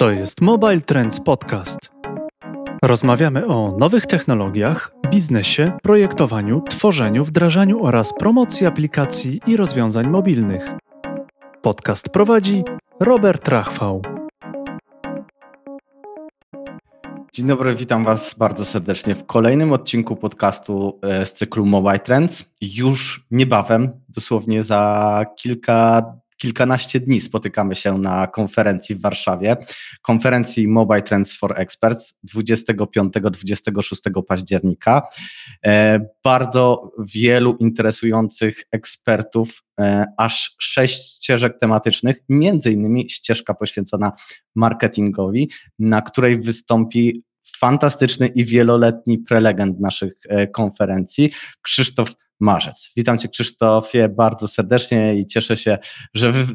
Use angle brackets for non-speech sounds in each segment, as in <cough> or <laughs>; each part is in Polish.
To jest Mobile Trends Podcast. Rozmawiamy o nowych technologiach, biznesie, projektowaniu, tworzeniu, wdrażaniu oraz promocji aplikacji i rozwiązań mobilnych. Podcast prowadzi Robert Rachwał. Dzień dobry, witam Was bardzo serdecznie w kolejnym odcinku podcastu e, z cyklu Mobile Trends. Już niebawem, dosłownie za kilka kilkanaście dni spotykamy się na konferencji w Warszawie, konferencji Mobile Trends for Experts 25-26 października. E, bardzo wielu interesujących ekspertów, e, aż sześć ścieżek tematycznych, między innymi ścieżka poświęcona marketingowi, na której wystąpi fantastyczny i wieloletni prelegent naszych e, konferencji, Krzysztof marzec. Witam Cię Krzysztofie bardzo serdecznie i cieszę się, że w,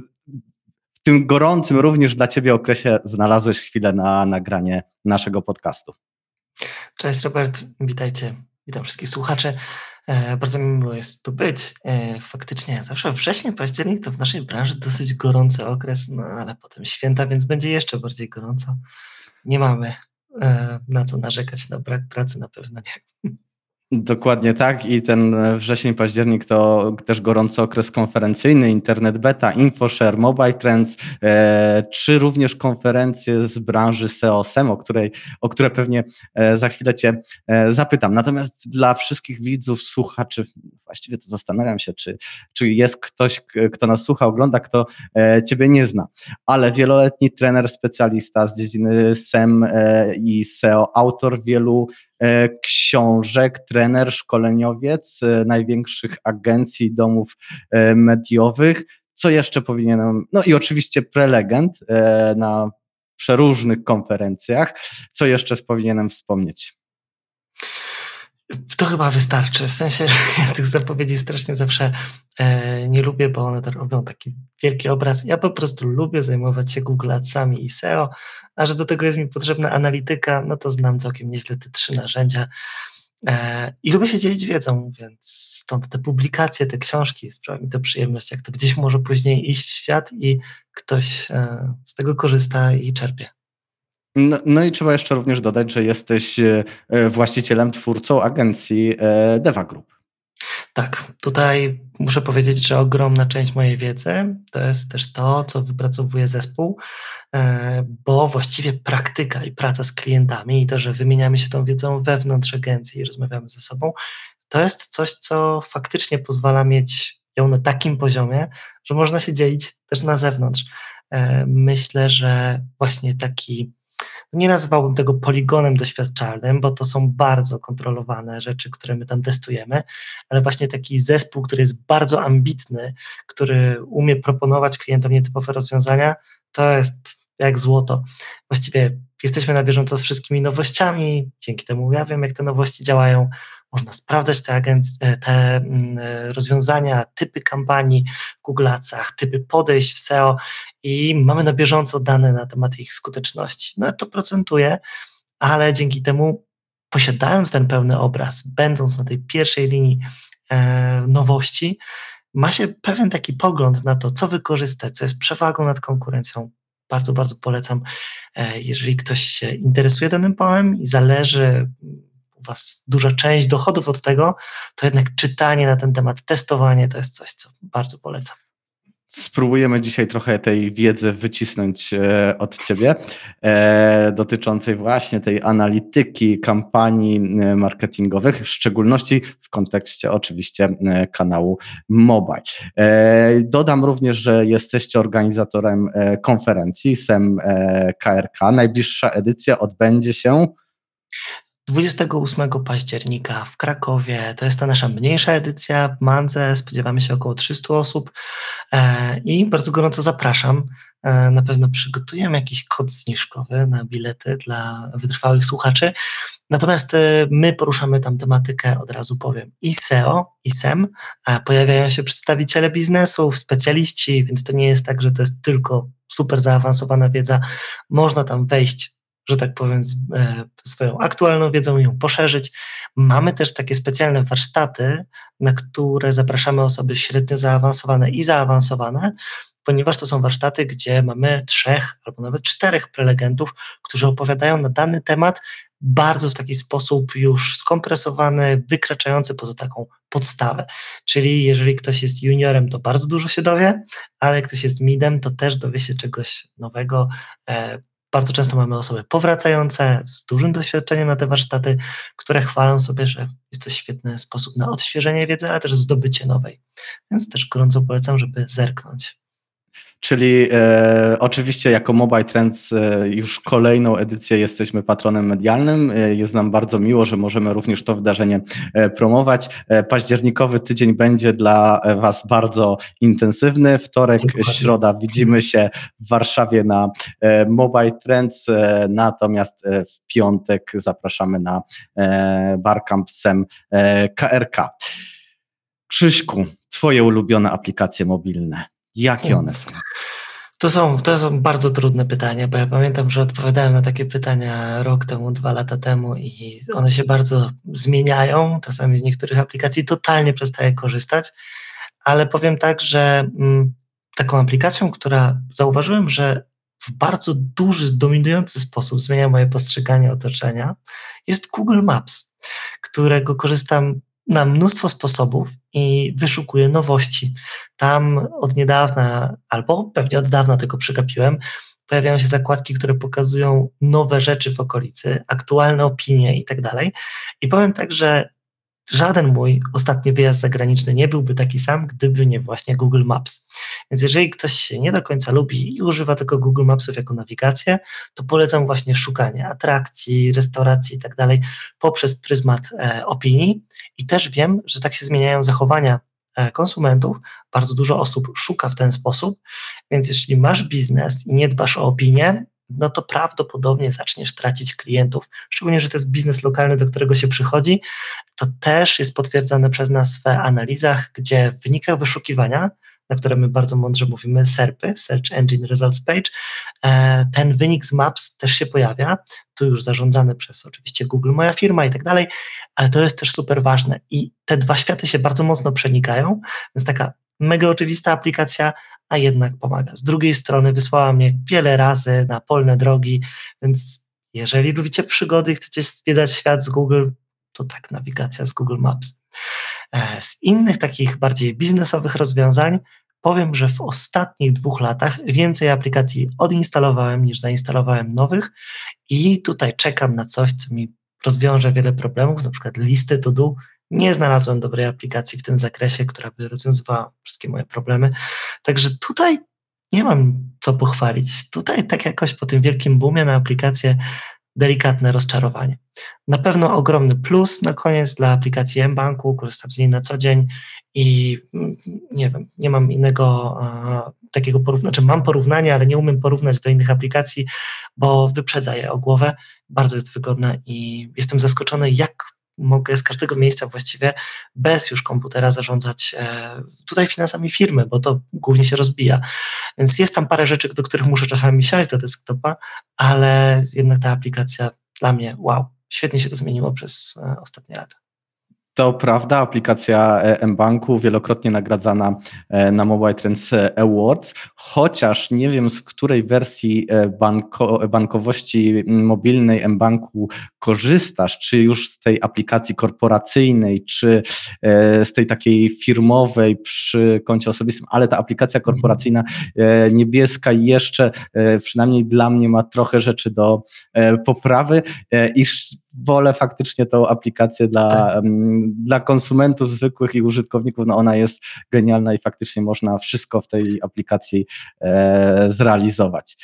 tym gorącym również dla Ciebie okresie znalazłeś chwilę na nagranie naszego podcastu. Cześć Robert, witajcie. Witam wszystkich słuchaczy. E, bardzo mi miło jest tu być. E, faktycznie zawsze wrześniu, październik to w naszej branży dosyć gorący okres, no ale potem święta, więc będzie jeszcze bardziej gorąco. Nie mamy e, na co narzekać, na brak pracy na pewno nie. Dokładnie tak i ten wrzesień, październik to też gorący okres konferencyjny, Internet Beta, InfoShare, Mobile Trends, e, czy również konferencje z branży SEO, SEM, o, której, o które pewnie e, za chwilę Cię e, zapytam. Natomiast dla wszystkich widzów, słuchaczy, właściwie to zastanawiam się, czy, czy jest ktoś, kto nas słucha, ogląda, kto e, Ciebie nie zna, ale wieloletni trener, specjalista z dziedziny SEM e, i SEO, autor wielu książek, trener, szkoleniowiec e, największych agencji, domów e, mediowych. Co jeszcze powinienem? No i oczywiście prelegent na przeróżnych konferencjach. Co jeszcze powinienem wspomnieć? To chyba wystarczy. W sensie <laughs> ja tych zapowiedzi strasznie zawsze e, nie lubię, bo one robią taki wielki obraz. Ja po prostu lubię zajmować się Google Adsami i SEO, a że do tego jest mi potrzebna analityka, no to znam całkiem nieźle te trzy narzędzia. E, I lubię się dzielić wiedzą, więc stąd te publikacje, te książki, sprawia mi to przyjemność, jak to gdzieś może później iść w świat i ktoś e, z tego korzysta i czerpie. No, no, i trzeba jeszcze również dodać, że jesteś e, e, właścicielem, twórcą agencji e, Deva Group. Tak, tutaj muszę powiedzieć, że ogromna część mojej wiedzy to jest też to, co wypracowuje zespół, bo właściwie praktyka i praca z klientami i to, że wymieniamy się tą wiedzą wewnątrz agencji i rozmawiamy ze sobą, to jest coś, co faktycznie pozwala mieć ją na takim poziomie, że można się dzielić też na zewnątrz. Myślę, że właśnie taki nie nazywałbym tego poligonem doświadczalnym, bo to są bardzo kontrolowane rzeczy, które my tam testujemy, ale właśnie taki zespół, który jest bardzo ambitny, który umie proponować klientom nietypowe rozwiązania, to jest jak złoto. Właściwie jesteśmy na bieżąco z wszystkimi nowościami, dzięki temu ja wiem, jak te nowości działają, można sprawdzać te, e, te mm, e, rozwiązania, typy kampanii w Google Adsach, typy podejść w SEO i mamy na bieżąco dane na temat ich skuteczności. No to procentuje, ale dzięki temu posiadając ten pełny obraz, będąc na tej pierwszej linii e, nowości, ma się pewien taki pogląd na to, co wykorzystać, co jest przewagą nad konkurencją. Bardzo, bardzo polecam, e, jeżeli ktoś się interesuje danym polem i zależy Was duża część dochodów od tego, to jednak czytanie na ten temat, testowanie to jest coś, co bardzo polecam. Spróbujemy dzisiaj trochę tej wiedzy wycisnąć e, od Ciebie, e, dotyczącej właśnie tej analityki kampanii e, marketingowych, w szczególności w kontekście oczywiście kanału mobile. Dodam również, że jesteście organizatorem konferencji SEM KRK. Najbliższa edycja odbędzie się 28 października w Krakowie. To jest ta nasza mniejsza edycja w Mandze. Spodziewamy się około 300 osób e, i bardzo gorąco zapraszam. E, na pewno przygotujemy jakiś kod zniżkowy na bilety dla wytrwałych słuchaczy. Natomiast e, my poruszamy tam tematykę, od razu powiem, i SEO, i SEM. Pojawiają się przedstawiciele biznesów, specjaliści, więc to nie jest tak, że to jest tylko super zaawansowana wiedza. Można tam wejść że tak powiem, e, swoją aktualną wiedzą ją poszerzyć. Mamy też takie specjalne warsztaty, na które zapraszamy osoby średnio zaawansowane i zaawansowane, ponieważ to są warsztaty, gdzie mamy trzech albo nawet czterech prelegentów, którzy opowiadają na dany temat bardzo w taki sposób już skompresowany, wykraczający poza taką podstawę. Czyli jeżeli ktoś jest juniorem, to bardzo dużo się dowie, ale ktoś jest midem, to też dowie się czegoś nowego. Bardzo często mamy osoby powracające z dużym doświadczeniem na te warsztaty, które chwalą sobie, że jest to świetny sposób na odświeżenie wiedzy, ale też zdobycie nowej. Więc też gorąco polecam, żeby zerknąć. Czyli e, oczywiście jako Mobile Trends e, już kolejną edycję jesteśmy patronem medialnym. E, jest nam bardzo miło, że możemy również to wydarzenie e, promować. E, październikowy tydzień będzie dla Was bardzo intensywny. Wtorek, środa widzimy się w Warszawie na e, Mobile Trends, natomiast w piątek zapraszamy na Barcamp SEM KRK. Krzyśku, Twoje ulubione aplikacje mobilne. Jakie one są? To są, to są bardzo trudne pytania, bo ja pamiętam, że odpowiadałem na takie pytania rok temu, dwa lata temu i one się bardzo zmieniają. Czasami z niektórych aplikacji totalnie przestaję korzystać, ale powiem tak, że mm, taką aplikacją, która zauważyłem, że w bardzo duży, dominujący sposób zmienia moje postrzeganie otoczenia, jest Google Maps, którego korzystam na mnóstwo sposobów i wyszukuję nowości. Tam od niedawna, albo pewnie od dawna tego przegapiłem, pojawiają się zakładki, które pokazują nowe rzeczy w okolicy, aktualne opinie i tak dalej. I powiem tak, że żaden mój ostatni wyjazd zagraniczny nie byłby taki sam, gdyby nie właśnie Google Maps. Więc jeżeli ktoś się nie do końca lubi i używa tylko Google Mapsów jako nawigację, to polecam właśnie szukanie atrakcji, restauracji i tak dalej poprzez pryzmat e, opinii. I też wiem, że tak się zmieniają zachowania e, konsumentów. Bardzo dużo osób szuka w ten sposób, więc jeśli masz biznes i nie dbasz o opinię, no to prawdopodobnie zaczniesz tracić klientów. Szczególnie, że to jest biznes lokalny, do którego się przychodzi. To też jest potwierdzane przez nas w analizach, gdzie w wynikach wyszukiwania, na które my bardzo mądrze mówimy SERPy, Search Engine Results Page, e, ten wynik z Maps też się pojawia, tu już zarządzany przez oczywiście Google, moja firma i tak dalej, ale to jest też super ważne i te dwa światy się bardzo mocno przenikają, więc taka mega oczywista aplikacja, a jednak pomaga. Z drugiej strony wysłała mnie wiele razy na polne drogi, więc jeżeli lubicie przygody i chcecie zwiedzać świat z Google, to tak nawigacja z Google Maps. E, z innych takich bardziej biznesowych rozwiązań powiem, że w ostatnich dwóch latach więcej aplikacji odinstalowałem niż zainstalowałem nowych i tutaj czekam na coś, co mi rozwiąże wiele problemów, na przykład listy to do nie znalazłem dobrej aplikacji w tym zakresie, która by rozwiązywała wszystkie moje problemy. Także tutaj nie mam co pochwalić. Tutaj tak jakoś po tym wielkim boomie na aplikację delikatne rozczarowanie. Na pewno ogromny plus na koniec dla aplikacji mBanku, korzystam z niej na co dzień i mm, nie wiem, nie mam innego takiego porównania, czy znaczy mam porównanie, ale nie umiem porównać do innych aplikacji, bo wyprzedza je o głowę, bardzo jest wygodna i jestem zaskoczony, jak mogę z każdego miejsca właściwie bez już komputera zarządzać e, tutaj finansami firmy, bo to głównie się rozbija. Więc jest tam parę rzeczy, do których muszę czasami siąść do desktopa, ale jednak ta aplikacja dla mnie, wow, świetnie się to zmieniło przez e, ostatnie lata. To prawda, aplikacja e, mBanku wielokrotnie nagradzana e, na Mobile Trends Awards, chociaż nie wiem z której wersji e, banko, bankowości mobilnej mBanku korzystasz, czy już z tej aplikacji korporacyjnej, czy z tej takiej firmowej przy koncie osobistym, ale ta aplikacja korporacyjna niebieska jeszcze przynajmniej dla mnie ma trochę rzeczy do poprawy. I wolę faktycznie tą aplikację dla, tak. dla konsumentów zwykłych i użytkowników. No ona jest genialna i faktycznie można wszystko w tej aplikacji e, zrealizować.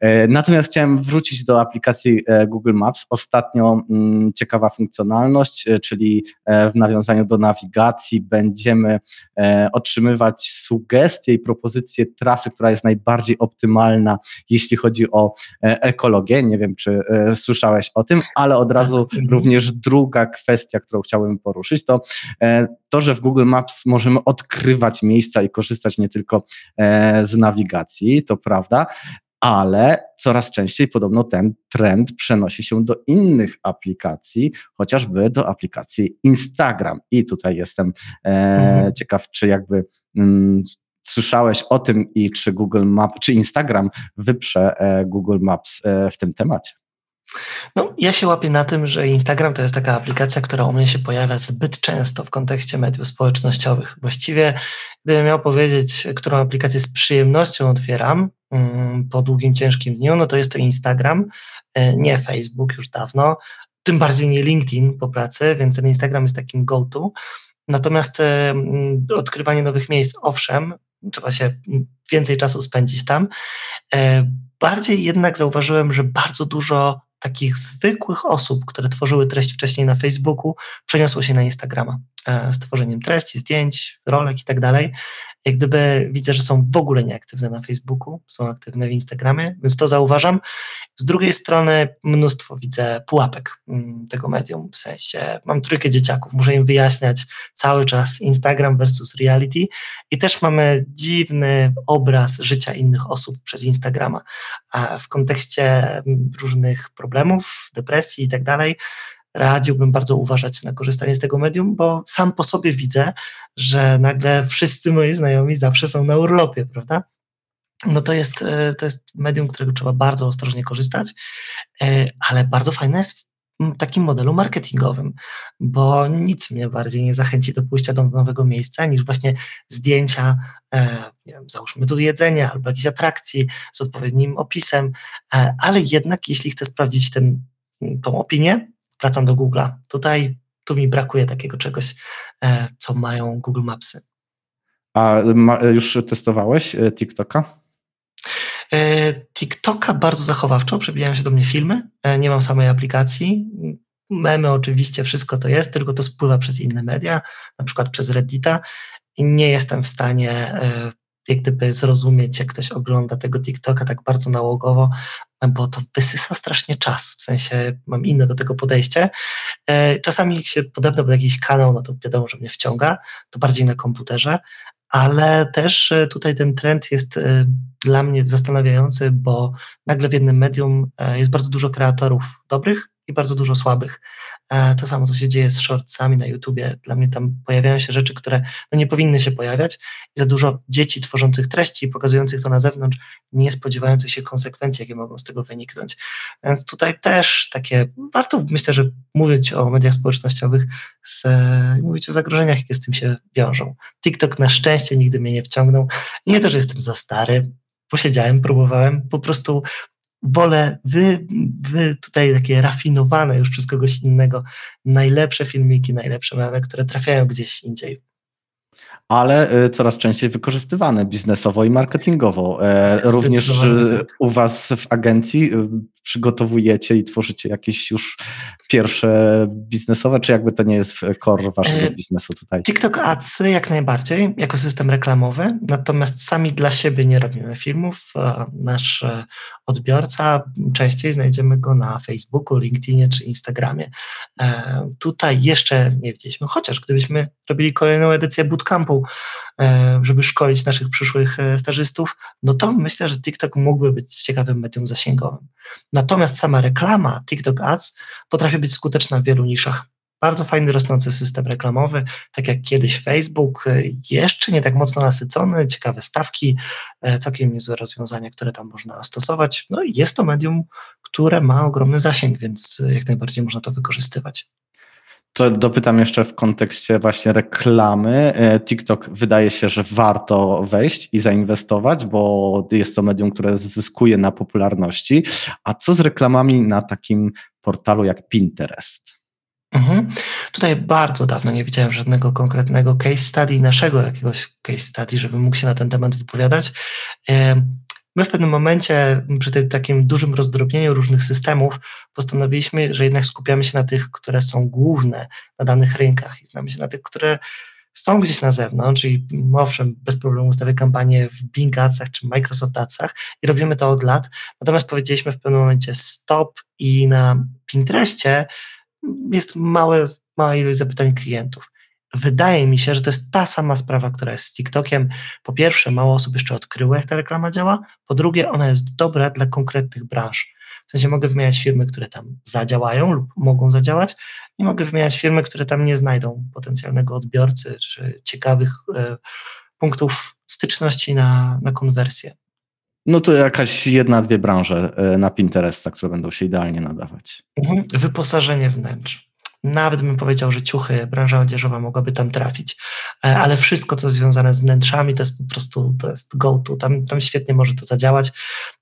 E, natomiast chciałem wrócić do aplikacji e, Google Maps. Ostatnio m, mm, ciekawa funkcjonalność, e, czyli e, w nawiązaniu do nawigacji będziemy e, otrzymywać sugestie i propozycje trasy, która jest najbardziej optymalna, jeśli chodzi o ekologię. Nie wiem, czy słyszałeś o tym, ale od razu razu mhm. również druga kwestia, którą chciałbym poruszyć, to e, to, że w Google Maps możemy odkrywać miejsca i korzystać nie tylko e, z nawigacji, to prawda, ale coraz częściej podobno ten trend przenosi się do innych aplikacji, chociażby do aplikacji Instagram. I tutaj jestem e, mhm. ciekaw, czy jakby mm, słyszałeś o tym i czy Google Map, czy Instagram wyprze Google Maps w tym temacie? No, ja się łapię na tym, że Instagram to jest taka aplikacja, która u mnie się pojawia zbyt często w kontekście mediów społecznościowych. Właściwie, gdybym miał powiedzieć, którą aplikację z przyjemnością otwieram mm, po długim, ciężkim dniu, no to jest to Instagram, e, nie Facebook już dawno, tym bardziej nie LinkedIn po pracy, więc ten Instagram jest takim go-to. Natomiast e, mm, odkrywanie nowych miejsc, owszem, trzeba się więcej czasu spędzić tam. E, bardziej jednak zauważyłem, że bardzo dużo takich zwykłych osób, które tworzyły treść wcześniej na Facebooku, przeniosło się na Instagrama e, z tworzeniem treści, zdjęć, rolek i tak dalej jak gdyby widzę, że są w ogóle nieaktywne na Facebooku, są aktywne w Instagramie, więc to zauważam. Z drugiej strony mnóstwo widzę pułapek mm, tego medium, w sensie mam trójkę dzieciaków, muszę im wyjaśniać cały czas Instagram versus reality i też mamy dziwny obraz życia innych osób przez Instagrama w kontekście mm, różnych problemów, depresji i tak dalej radziłbym bardzo uważać na korzystanie z tego medium, bo sam po sobie widzę, że nagle wszyscy moi znajomi zawsze są na urlopie, prawda? No to jest, e, to jest medium, którego trzeba bardzo ostrożnie korzystać, e, ale bardzo fajne jest w takim modelu marketingowym, bo nic mnie bardziej nie zachęci do pójścia do nowego miejsca niż właśnie zdjęcia, e, wiem, załóżmy tu jedzenia albo jakiejś atrakcji z odpowiednim opisem, ale jednak jeśli chcę sprawdzić ten, tą opinię, wracam do Google'a. Tutaj tu mi brakuje takiego czegoś, e, co mają Google Mapsy. A już testowałeś e, TikToka? E, TikToka bardzo zachowawczo, przebijają się do mnie filmy, nie mam samej aplikacji. Memy oczywiście, wszystko to jest, tylko to spływa przez inne media, na przykład przez Reddita i nie jestem w stanie jak gdyby zrozumieć, jak ktoś ogląda tego TikToka tak bardzo nałogowo, bo to wysysa strasznie czas, w sensie mam inne do tego podejście. E, czasami jak się podepnę pod jakiś kanał, no to wiadomo, że mnie wciąga, to bardziej na komputerze, ale też e, tutaj ten trend jest e, dla mnie zastanawiający, bo nagle w jednym medium jest bardzo dużo kreatorów dobrych i bardzo dużo słabych. E, to samo, co się dzieje z shortsami na YouTubie. Dla mnie tam pojawiają się rzeczy, które no nie powinny się pojawiać i za dużo dzieci tworzących treści i pokazujących to na zewnątrz, nie spodziewających się konsekwencji, jakie mogą z tego wyniknąć. Więc tutaj też takie, warto myślę, że mówić o mediach społecznościowych, z, mówić o zagrożeniach, jakie z tym się wiążą. TikTok na szczęście nigdy mnie nie wciągnął. Nie to, że jestem za stary, posiedziałem, próbowałem, po prostu wolę wy, wy tutaj takie rafinowane już przez kogoś innego, najlepsze filmiki, najlepsze memy, które trafiają gdzieś indziej ale y, coraz częściej wykorzystywane biznesowo i marketingowo. E, również y, tak. u Was w agencji y, przygotowujecie i tworzycie jakieś już pierwsze biznesowe, czy jakby to nie jest core Waszego e, biznesu tutaj? TikTok Ads jak najbardziej, jako system reklamowy, natomiast sami dla siebie nie robimy filmów. Nasz e, odbiorca częściej znajdziemy go na Facebooku, LinkedInie czy Instagramie. Tutaj jeszcze nie widzieliśmy, chociaż gdybyśmy robili kolejną edycję bootcampu, E, żeby szkolić naszych przyszłych e, stażystów, no to myślę, że TikTok mógłby być ciekawym medium zasięgowym. Natomiast sama reklama TikTok Ads potrafi być skuteczna w wielu niszach. Bardzo fajny, rosnący system reklamowy, tak jak kiedyś Facebook, e, jeszcze nie tak mocno nasycony, ciekawe stawki, całkiem niezłe rozwiązania, które tam można stosować. No i jest to medium, które ma ogromny zasięg, więc jak najbardziej można to wykorzystywać. To dopytam jeszcze w kontekście właśnie reklamy. E, TikTok wydaje się, że warto wejść i zainwestować, bo jest to medium, które zyskuje na popularności. A co z reklamami na takim portalu jak Pinterest? Mhm. Tutaj bardzo dawno nie widziałem żadnego konkretnego case study, naszego jakiegoś case study, żeby mógł się na ten temat wypowiadać. My w pewnym momencie, przy tym takim dużym rozdrobnieniu różnych systemów, postanowiliśmy, że jednak skupiamy się na tych, które są główne na danych rynkach i znamy się na tych, które są gdzieś na zewnątrz, czyli owszem, bez problemu ustawię kampanię w Bing Adsach czy Microsoft Adsach i robimy to od lat. Natomiast powiedzieliśmy w pewnym momencie stop i na Pinterestie jest małe, mała ilość zapytań klientów. Wydaje mi się, że to jest ta sama sprawa, która jest z TikTokiem. Po pierwsze, mało osób jeszcze odkryło, jak ta reklama działa. Po drugie, ona jest dobra dla konkretnych branż. W sensie mogę wymieniać firmy, które tam zadziałają lub mogą zadziałać, i mogę wymieniać firmy, które tam nie znajdą potencjalnego odbiorcy czy ciekawych e, punktów styczności na, na konwersję. No to jakaś jedna, dwie branże e, na Pinteresta, które będą się idealnie nadawać. Mhm. Wyposażenie wnętrz. Nawet bym powiedział, że ciuchy, branża odzieżowa mogłaby tam trafić, e, ale wszystko, co związane z wnętrzami, to jest po prostu, to jest go-to, tam, tam świetnie może to zadziałać.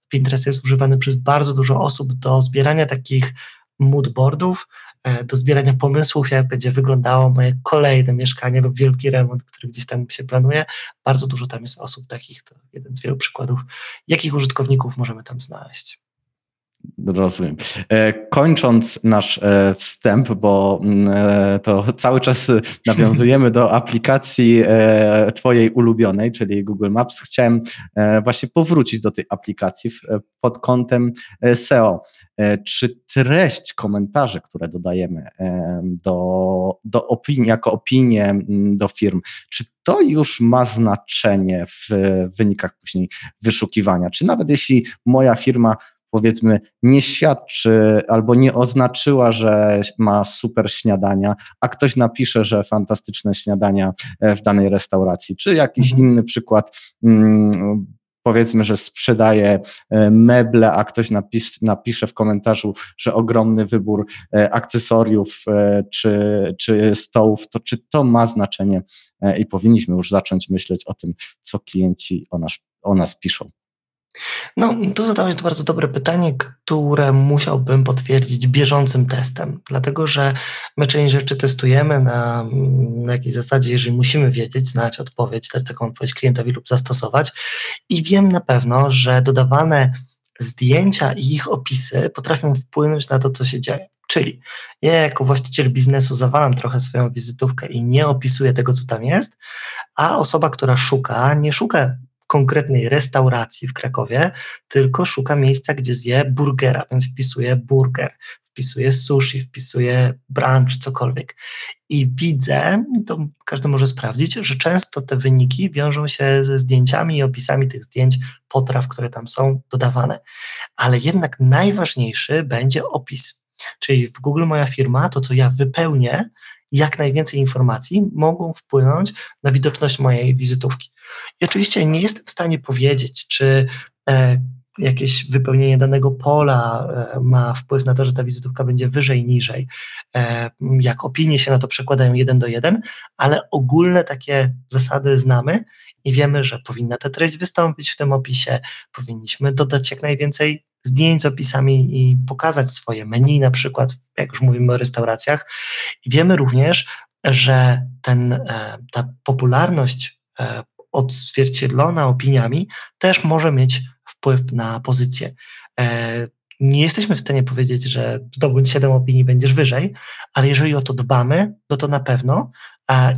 Pinterest jest używany przez bardzo dużo osób do zbierania takich moodboardów, e, do zbierania pomysłów, jak będzie wyglądało moje kolejne mieszkanie lub wielki remont, który gdzieś tam się planuje. Bardzo dużo tam jest osób takich, to jeden z wielu przykładów, jakich użytkowników możemy tam znaleźć. Rozumiem. E, kończąc nasz e, wstęp, bo mm, e, to cały czas <laughs> nawiązujemy do aplikacji Twojej ulubionej, czyli Google Maps, chciałem właśnie powrócić do tej aplikacji pod kątem SEO. Czy treść komentarzy, które dodajemy do, do opinii, jako opinie do firm, czy to już ma znaczenie w wynikach później wyszukiwania? Czy nawet jeśli moja firma powiedzmy nie świadczy albo nie oznaczyła, że ma super śniadania, a ktoś napisze, że fantastyczne śniadania e, w danej restauracji, czy jakiś mhm. inny przykład. Mm, powiedzmy, że sprzedaje e, meble, a ktoś napis, napisze w komentarzu, że ogromny wybór e, akcesoriów czy, czy stołów, to czy to ma znaczenie i powinniśmy już zacząć myśleć o tym, co klienci o nas, o nas piszą. No, tu zadałeś bardzo dobre pytanie, które musiałbym potwierdzić bieżącym testem, dlatego że my część rzeczy testujemy na, na jakiej zasadzie, jeżeli musimy wiedzieć, znać odpowiedź, dać taką odpowiedź klientowi lub zastosować i wiem na pewno, że dodawane zdjęcia i ich opisy potrafią wpłynąć na to, co się dzieje. Czyli ja jako właściciel biznesu zawalam trochę swoją wizytówkę i nie opisuję tego, co tam jest, a osoba, która szuka, nie szuka konkretnej restauracji w Krakowie, tylko szuka miejsca, gdzie zje burgera, więc wpisuje burger, wpisuje sushi, wpisuje brunch, cokolwiek. I widzę, to każdy może sprawdzić, że często te wyniki wiążą się ze zdjęciami i opisami tych zdjęć, potraw, które tam są dodawane. Ale jednak najważniejszy będzie opis. Czyli w Google Moja Firma, to co ja wypełnię, jak najwięcej informacji mogą wpłynąć na widoczność mojej wizytówki. I oczywiście nie jestem w stanie powiedzieć, czy e, jakieś wypełnienie danego pola e, ma wpływ na to, że ta wizytówka będzie wyżej, niżej, e, jak opinie się na to przekładają jeden do jeden, ale ogólne takie zasady znamy i wiemy, że powinna ta treść wystąpić w tym opisie, powinniśmy dodać jak najwięcej zdjęć z opisami i pokazać swoje menu, na przykład, jak już mówimy o restauracjach. Wiemy również, że ten, e, ta popularność odzwierciedlona opiniami też może mieć wpływ na pozycję. E, nie jesteśmy w stanie powiedzieć, że zdobądź 7 opinii, będziesz wyżej, ale jeżeli o to dbamy, no to na pewno.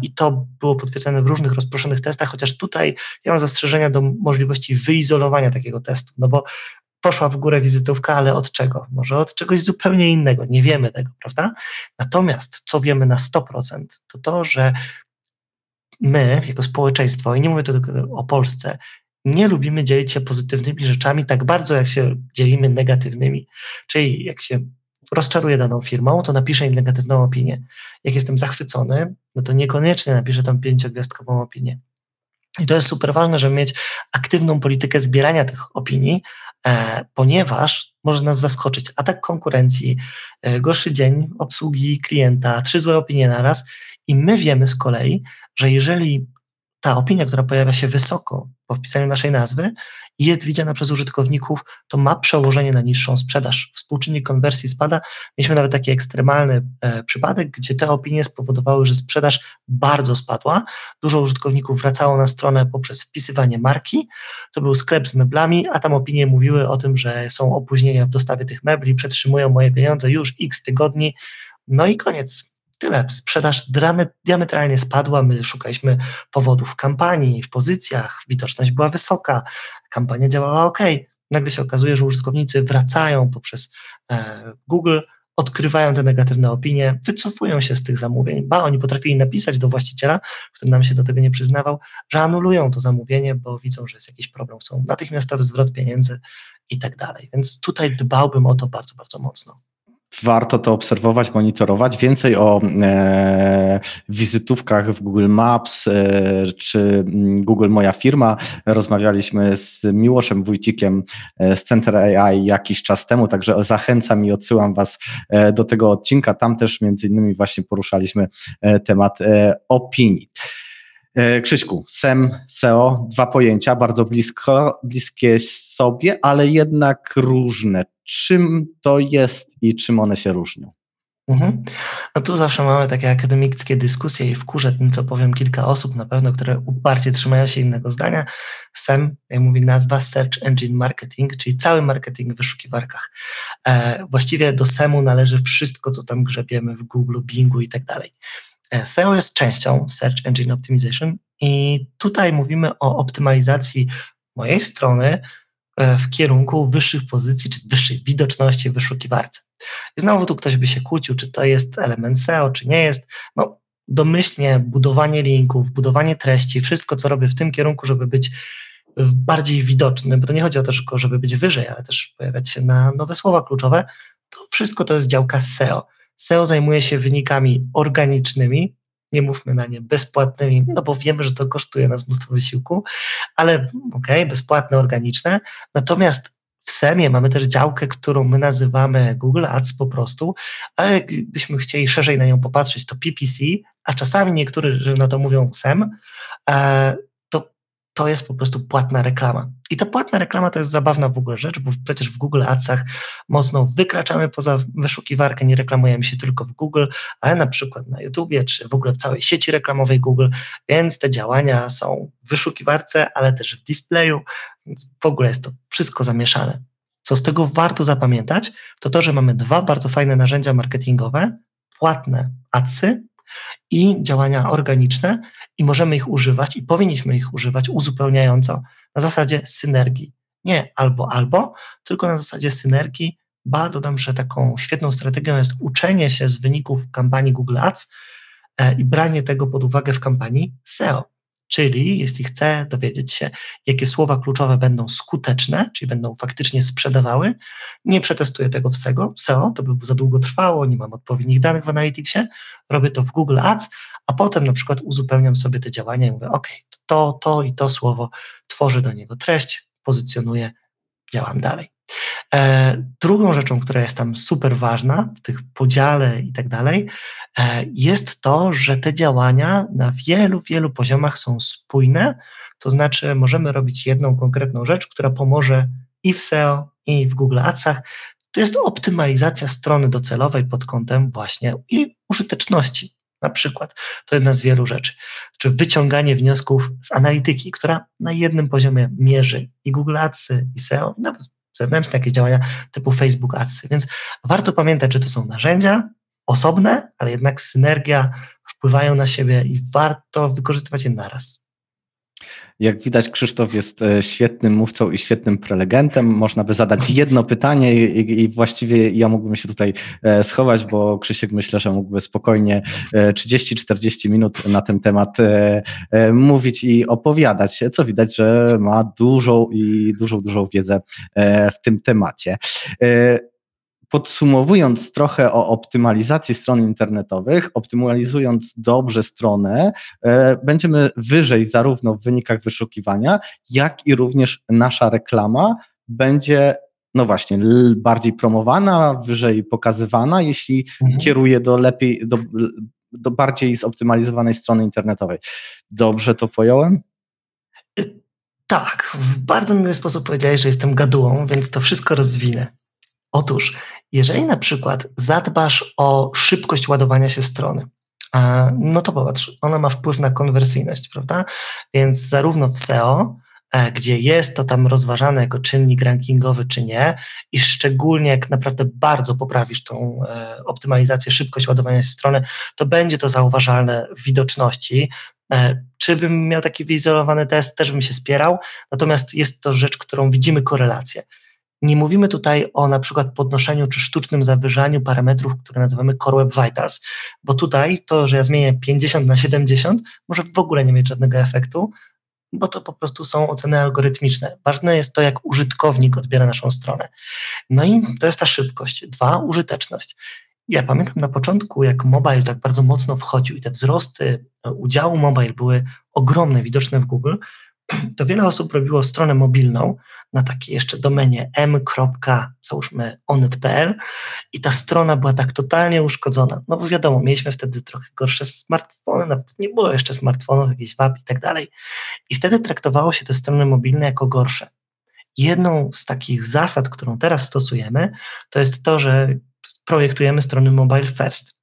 I to było potwierdzone w różnych rozproszonych testach, chociaż tutaj ja mam zastrzeżenia do możliwości wyizolowania takiego testu, no bo poszła w górę wizytówka, ale od czego? Może od czegoś zupełnie innego, nie wiemy tego, prawda? Natomiast co wiemy na 100%, to to, że my jako społeczeństwo, i nie mówię tylko o Polsce, nie lubimy dzielić się pozytywnymi rzeczami tak bardzo, jak się dzielimy negatywnymi. Czyli jak się rozczaruję daną firmą, to napiszę im negatywną opinię. Jak jestem zachwycony, no to niekoniecznie napiszę tam pięciogwiazdkową opinię. I to jest super ważne, żeby mieć aktywną politykę zbierania tych opinii, e, ponieważ może nas zaskoczyć atak konkurencji, e, gorszy dzień obsługi klienta, trzy złe opinie na raz. I my wiemy z kolei, że jeżeli ta opinia, która pojawia się wysoko po wpisaniu naszej nazwy jest widziana przez użytkowników, to ma przełożenie na niższą sprzedaż. Współczynnik konwersji spada. Mieliśmy nawet taki ekstremalny e, przypadek, gdzie te opinie spowodowały, że sprzedaż bardzo spadła. Dużo użytkowników wracało na stronę poprzez wpisywanie marki. To był sklep z meblami, a tam opinie mówiły o tym, że są opóźnienia w dostawie tych mebli, przetrzymują moje pieniądze już x tygodni. No i koniec tyle. Sprzedaż diametralnie spadła, my szukaliśmy powodów w kampanii, w pozycjach, widoczność była wysoka, kampania działała ok. Nagle się okazuje, że użytkownicy wracają poprzez e, Google, odkrywają te negatywne opinie, wycofują się z tych zamówień. Ba, oni potrafili napisać do właściciela, który nam się do tego nie przyznawał, że anulują to zamówienie, bo widzą, że jest jakiś problem, chcą natychmiastowy zwrot pieniędzy i tak dalej. Więc tutaj dbałbym o to bardzo, bardzo mocno warto to obserwować, monitorować. Więcej o e, wizytówkach w Google Maps e, czy mm, Google Moja Firma rozmawialiśmy z Miłoszem Wójcikiem e, z Center AI jakiś czas temu, także zachęcam i odsyłam Was e, do tego odcinka. Tam też między innymi właśnie poruszaliśmy e, temat opinii. Krzyśku, SEM, SEO, dwa pojęcia bardzo blisko, bliskie sobie, ale jednak różne czym to jest i czym one się różnią. Mhm. No tu zawsze mamy takie akademickie dyskusje i wkurzę tym, co powiem kilka osób na pewno, które uparcie trzymają się innego zdania. SEM, jak mówi nazwa, Search Engine Marketing, czyli cały marketing w wyszukiwarkach. E, właściwie do SEMu należy wszystko, co tam grzebiemy w Google, Bingu i tak dalej. E, SEO jest częścią Search Engine Optimization i tutaj mówimy o optymalizacji mojej strony, w kierunku wyższych pozycji czy wyższej widoczności w wyszukiwarce. I znowu tu ktoś by się kłócił, czy to jest element SEO, czy nie jest. No, domyślnie budowanie linków, budowanie treści, wszystko, co robię w tym kierunku, żeby być bardziej widoczny, bo to nie chodzi o to tylko, żeby być wyżej, ale też pojawiać się na nowe słowa kluczowe, to wszystko to jest działka SEO. SEO zajmuje się wynikami organicznymi, nie mówmy na nie bezpłatnymi, no bo wiemy, że to kosztuje nas mnóstwo wysiłku, ale okej, okay, bezpłatne, organiczne. Natomiast w SEMie mamy też działkę, którą my nazywamy Google Ads po prostu, ale gdybyśmy chcieli szerzej na nią popatrzeć, to PPC, a czasami niektórzy na to mówią SEM, e, to jest po prostu płatna reklama. I ta płatna reklama to jest zabawna w ogóle rzecz, bo przecież w Google Adsach mocno wykraczamy poza wyszukiwarkę, nie reklamujemy się tylko w Google, ale na przykład na YouTubie, czy w ogóle w całej sieci reklamowej Google, więc te działania są w wyszukiwarce, ale też w displayu, więc w ogóle jest to wszystko zamieszane. Co z tego warto zapamiętać, to to, że mamy dwa bardzo fajne narzędzia marketingowe, płatne adsy i działania organiczne i możemy ich używać i powinniśmy ich używać uzupełniająco na zasadzie synergii. Nie albo albo, tylko na zasadzie synergii. Ba, dodam, że taką świetną strategią jest uczenie się z wyników kampanii Google Ads e, i branie tego pod uwagę w kampanii SEO. Czyli jeśli chcę dowiedzieć się, jakie słowa kluczowe będą skuteczne, czyli będą faktycznie sprzedawały, nie przetestuję tego w SEO, to by za długo trwało, nie mam odpowiednich danych w Analyticsie, robię to w Google Ads, a potem na przykład uzupełniam sobie te działania i mówię, OK, to, to i to słowo tworzy do niego treść, pozycjonuję, działam dalej. E, drugą rzeczą, która jest tam super ważna w tych podziale i tak dalej, e, jest to, że te działania na wielu, wielu poziomach są spójne, to znaczy możemy robić jedną konkretną rzecz, która pomoże i w SEO, i w Google Adsach. To jest optymalizacja strony docelowej pod kątem właśnie i użyteczności. Na przykład, to jedna z wielu rzeczy. Czy wyciąganie wniosków z analityki, która na jednym poziomie mierzy i Google Adsy, i SEO, i nawet zewnętrzne jakieś działania typu Facebook Adsy. Więc warto pamiętać, że to są narzędzia osobne, ale jednak synergia wpływają na siebie i warto wykorzystywać je naraz. Jak widać, Krzysztof jest e, świetnym mówcą i świetnym prelegentem. Można by zadać <laughs> jedno pytanie i, i właściwie ja mógłbym się tutaj e, schować, bo Krzysiek myślę, że mógłby spokojnie 30-40 e, minut na ten temat mówić i opowiadać, co widać, że ma dużą i dużą, dużą wiedzę w tym temacie podsumowując trochę o optymalizacji stron internetowych, optymalizując dobrze stronę, e, będziemy wyżej zarówno w wynikach wyszukiwania, jak i również nasza reklama będzie no właśnie, bardziej promowana, wyżej pokazywana, jeśli mhm. kieruje do lepiej, do, do bardziej zoptymalizowanej strony internetowej. Dobrze to pojąłem? Tak, w bardzo miły sposób powiedziałeś, że jestem gadułą, więc to wszystko rozwinę. Otóż, jeżeli na przykład zadbasz o szybkość ładowania się strony, no to popatrz, ona ma wpływ na konwersyjność, prawda? Więc zarówno w SEO, e, gdzie jest to tam rozważane jako czynnik rankingowy czy nie, i szczególnie jak naprawdę bardzo poprawisz tą e, optymalizację, szybkość ładowania się strony, to będzie to zauważalne w widoczności. E, czy bym miał taki wyizolowany test, też bym się spierał, natomiast jest to rzecz, którą widzimy korelację. Nie mówimy tutaj o na przykład podnoszeniu czy sztucznym zawyżaniu parametrów, które nazywamy Core Web Vitals, bo tutaj to, że ja zmienię 50 na 70, może w ogóle nie mieć żadnego efektu. bo to po prostu są oceny algorytmiczne. Ważne jest to, jak użytkownik odbiera naszą stronę. No i to jest ta szybkość. Dwa, użyteczność. Ja pamiętam na początku, jak mobile tak bardzo mocno wchodził i te wzrosty udziału mobile były ogromne, widoczne w Google, to wiele osób robiło stronę mobilną na takiej jeszcze domenie m. załóżmy onet.pl i ta strona była tak totalnie uszkodzona. No bo wiadomo, mieliśmy wtedy trochę gorsze smartfony, nawet nie było jeszcze smartfonów, jakiś WAP i tak dalej. I wtedy traktowało się te strony mobilne jako gorsze. Jedną z takich zasad, którą teraz stosujemy, to jest to, że projektujemy strony mobile first.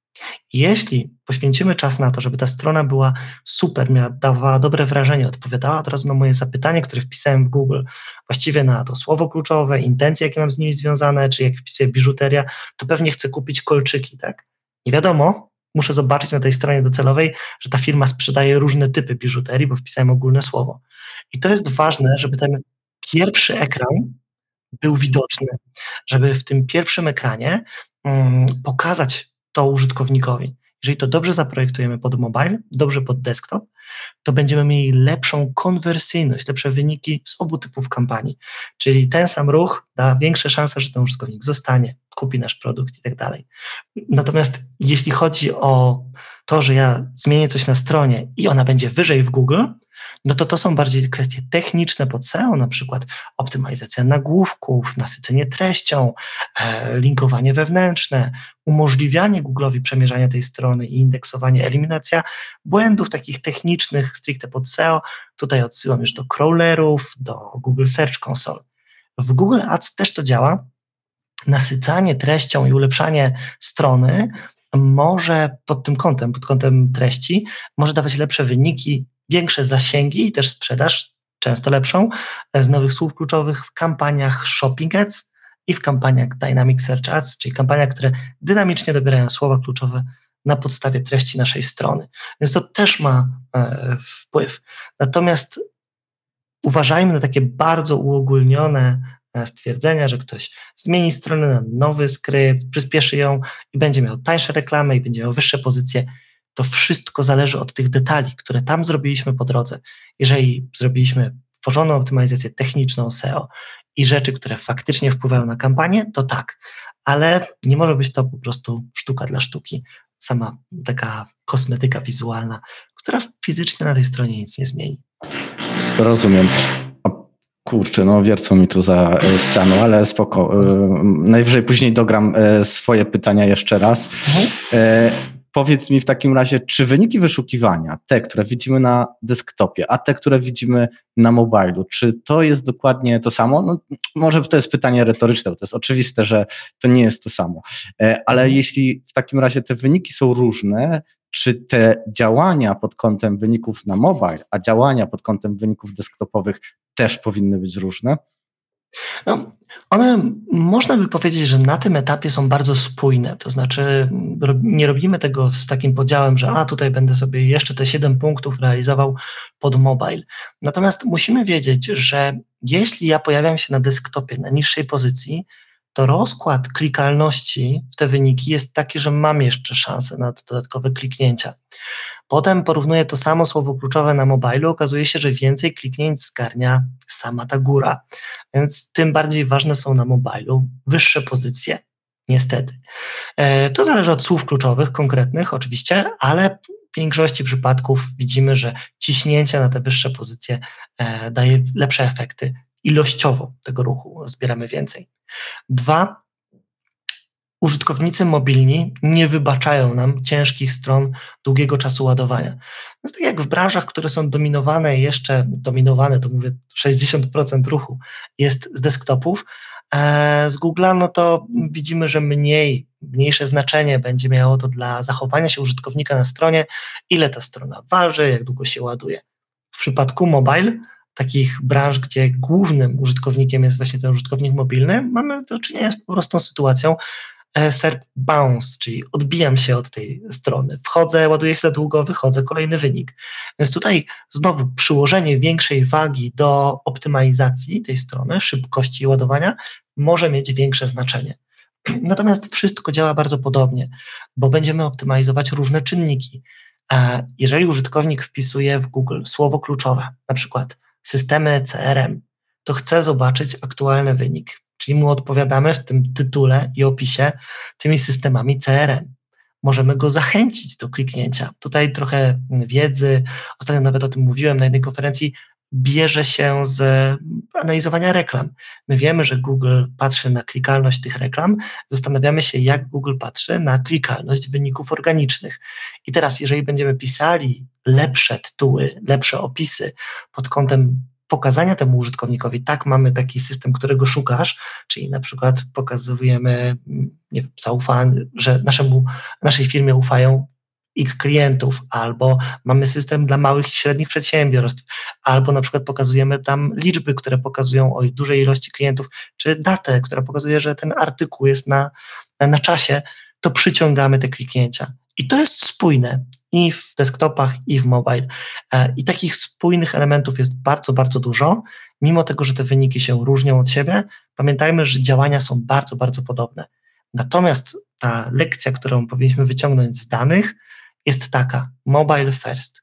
Jeśli poświęcimy czas na to, żeby ta strona była super, miała, dawała dobre wrażenie, odpowiadała od razu na moje zapytanie, które wpisałem w Google, właściwie na to słowo kluczowe, intencje, jakie mam z nimi związane, czy jak wpisuję biżuteria, to pewnie chcę kupić kolczyki, tak? Nie wiadomo, muszę zobaczyć na tej stronie docelowej, że ta firma sprzedaje różne typy biżuterii, bo wpisałem ogólne słowo. I to jest ważne, żeby ten pierwszy ekran był widoczny, żeby w tym pierwszym ekranie um, pokazać to użytkownikowi. Jeżeli to dobrze zaprojektujemy pod mobile, dobrze pod desktop, to będziemy mieli lepszą konwersyjność, lepsze wyniki z obu typów kampanii. Czyli ten sam ruch da większe szanse, że ten użytkownik zostanie, kupi nasz produkt i tak dalej. Natomiast jeśli chodzi o to, że ja zmienię coś na stronie i ona będzie wyżej w Google, no to to są bardziej kwestie techniczne pod SEO, na przykład optymalizacja nagłówków, nasycenie treścią, e, linkowanie wewnętrzne, umożliwianie Google'owi przemierzania tej strony i indeksowanie, eliminacja błędów takich technicznych stricte pod SEO. Tutaj odsyłam już do crawlerów, do Google Search Console. W Google Ads też to działa. Nasycanie treścią i ulepszanie strony może pod tym kątem, pod kątem treści, może dawać lepsze wyniki większe zasięgi i też sprzedaż, często lepszą, e, z nowych słów kluczowych w kampaniach Shopping Ads i w kampaniach Dynamic Search Ads, czyli kampaniach, które dynamicznie dobierają słowa kluczowe na podstawie treści naszej strony. Więc to też ma e, wpływ. Natomiast uważajmy na takie bardzo uogólnione e, stwierdzenia, że ktoś zmieni stronę na nowy skrypt, przyspieszy ją i będzie miał tańsze reklamy i będzie miał wyższe pozycje to wszystko zależy od tych detali, które tam zrobiliśmy po drodze. Jeżeli zrobiliśmy tworzoną optymalizację techniczną SEO i rzeczy, które faktycznie wpływają na kampanię, to tak, ale nie może być to po prostu sztuka dla sztuki, sama taka kosmetyka wizualna, która fizycznie na tej stronie nic nie zmieni. Rozumiem. Kurczę, no wiercą mi tu za e, ścianą, ale spoko. E, najwyżej później dogram e, swoje pytania jeszcze raz. Mhm. Powiedz mi w takim razie, czy wyniki wyszukiwania, te, które widzimy na desktopie, a te, które widzimy na mobilu, czy to jest dokładnie to samo? No, może to jest pytanie retoryczne, bo to jest oczywiste, że to nie jest to samo. E, ale mhm. jeśli w takim razie te wyniki są różne, czy te działania pod kątem wyników na mobile, a działania pod kątem wyników desktopowych też powinny być różne? No, one można by powiedzieć, że na tym etapie są bardzo spójne. To znaczy, nie robimy tego z takim podziałem, że a tutaj będę sobie jeszcze te 7 punktów realizował pod mobile. Natomiast musimy wiedzieć, że jeśli ja pojawiam się na desktopie na niższej pozycji, to rozkład klikalności w te wyniki jest taki, że mam jeszcze szansę na dodatkowe kliknięcia. Potem porównuję to samo słowo kluczowe na mobilu, okazuje się, że więcej kliknięć zgarnia sama ta góra. Więc tym bardziej ważne są na mobilu wyższe pozycje. Niestety. E, to zależy od słów kluczowych, konkretnych oczywiście, ale w większości przypadków widzimy, że ciśnięcie na te wyższe pozycje e, daje lepsze efekty. Ilościowo tego ruchu zbieramy więcej. Dwa, użytkownicy mobilni nie wybaczają nam ciężkich stron długiego czasu ładowania. Więc tak jak w branżach, które są dominowane, jeszcze dominowane, to mówię 60% ruchu jest z desktopów, e, z Google'a, no to widzimy, że mniej, mniejsze znaczenie będzie miało to dla zachowania się użytkownika na stronie, ile ta strona waży, jak długo się ładuje. W przypadku mobile, takich branż, gdzie głównym użytkownikiem jest właśnie ten użytkownik mobilny, mamy do czynienia z po prostu sytuacją, E, SERP bounce, czyli odbijam się od tej strony, wchodzę, ładuję się za długo, wychodzę, kolejny wynik. Więc tutaj znowu przyłożenie większej wagi do optymalizacji tej strony, szybkości ładowania może mieć większe znaczenie. <clears throat> Natomiast wszystko działa bardzo podobnie, bo będziemy optymalizować różne czynniki. E, jeżeli użytkownik wpisuje w Google słowo kluczowe, na przykład systemy CRM, to chce zobaczyć aktualny wynik, czyli mu odpowiadamy w tym tytule i opisie tymi systemami CRM. Możemy go zachęcić do kliknięcia. Tutaj trochę wiedzy, ostatnio nawet o tym mówiłem na jednej konferencji, bierze się z analizowania reklam. My wiemy, że Google patrzy na klikalność tych reklam, zastanawiamy się, jak Google patrzy na klikalność wyników organicznych. I teraz, jeżeli będziemy pisali lepsze tytuły, lepsze opisy pod kątem pokazania temu użytkownikowi, tak, mamy taki system, którego szukasz, czyli na przykład pokazujemy, nie wiem, zaufanie, że naszemu, naszej firmie ufają X klientów, albo mamy system dla małych i średnich przedsiębiorstw, albo na przykład pokazujemy tam liczby, które pokazują o dużej ilości klientów, czy datę, która pokazuje, że ten artykuł jest na, na czasie, to przyciągamy te kliknięcia. I to jest spójne i w desktopach, i w mobile. E, I takich spójnych elementów jest bardzo, bardzo dużo. Mimo tego, że te wyniki się różnią od siebie, pamiętajmy, że działania są bardzo, bardzo podobne. Natomiast ta lekcja, którą powinniśmy wyciągnąć z danych, jest taka: mobile first.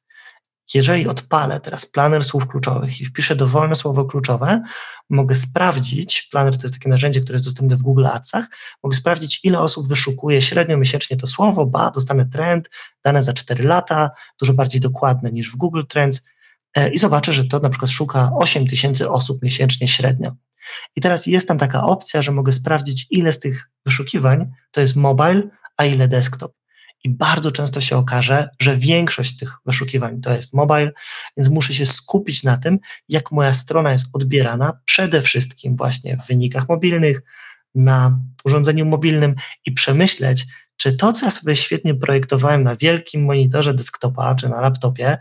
Jeżeli odpalę teraz planer słów kluczowych i wpiszę dowolne słowo kluczowe, mogę sprawdzić, planer to jest takie narzędzie, które jest dostępne w Google Adsach, mogę sprawdzić, ile osób wyszukuje średnio miesięcznie to słowo, ba, dostanę trend, dane za 4 lata, dużo bardziej dokładne niż w Google Trends e, i zobaczę, że to na przykład szuka 8 tysięcy osób miesięcznie średnio. I teraz jest tam taka opcja, że mogę sprawdzić, ile z tych wyszukiwań to jest mobile, a ile desktop i bardzo często się okaże, że większość tych wyszukiwań to jest mobile, więc muszę się skupić na tym, jak moja strona jest odbierana przede wszystkim właśnie w wynikach mobilnych, na urządzeniu mobilnym i przemyśleć, czy to, co ja sobie świetnie projektowałem na wielkim monitorze desktopa czy na laptopie,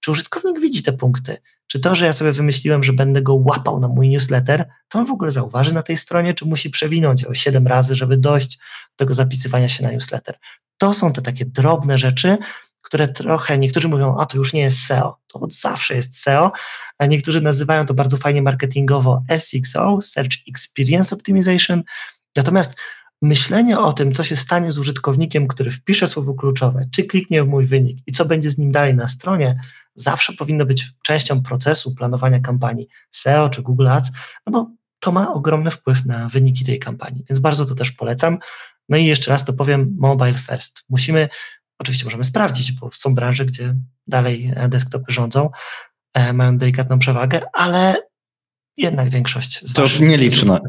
czy użytkownik widzi te punkty? Czy to, że ja sobie wymyśliłem, że będę go łapał na mój newsletter, to on w ogóle zauważy na tej stronie, czy musi przewinąć o 7 razy, żeby dojść do tego zapisywania się na newsletter? To są te takie drobne rzeczy, które trochę, niektórzy mówią, a to już nie jest SEO, to od zawsze jest SEO, a niektórzy nazywają to bardzo fajnie marketingowo SXO, Search Experience Optimization. Natomiast myślenie o tym, co się stanie z użytkownikiem, który wpisze słowo kluczowe, czy kliknie w mój wynik i co będzie z nim dalej na stronie, zawsze powinno być częścią procesu planowania kampanii SEO czy Google Ads, no bo to ma ogromny wpływ na wyniki tej kampanii, więc bardzo to też polecam. No i jeszcze raz to powiem, mobile first. Musimy, oczywiście możemy sprawdzić, bo są branże, gdzie dalej e, desktopy rządzą, e, mają delikatną przewagę, ale jednak większość z To już nieliczne.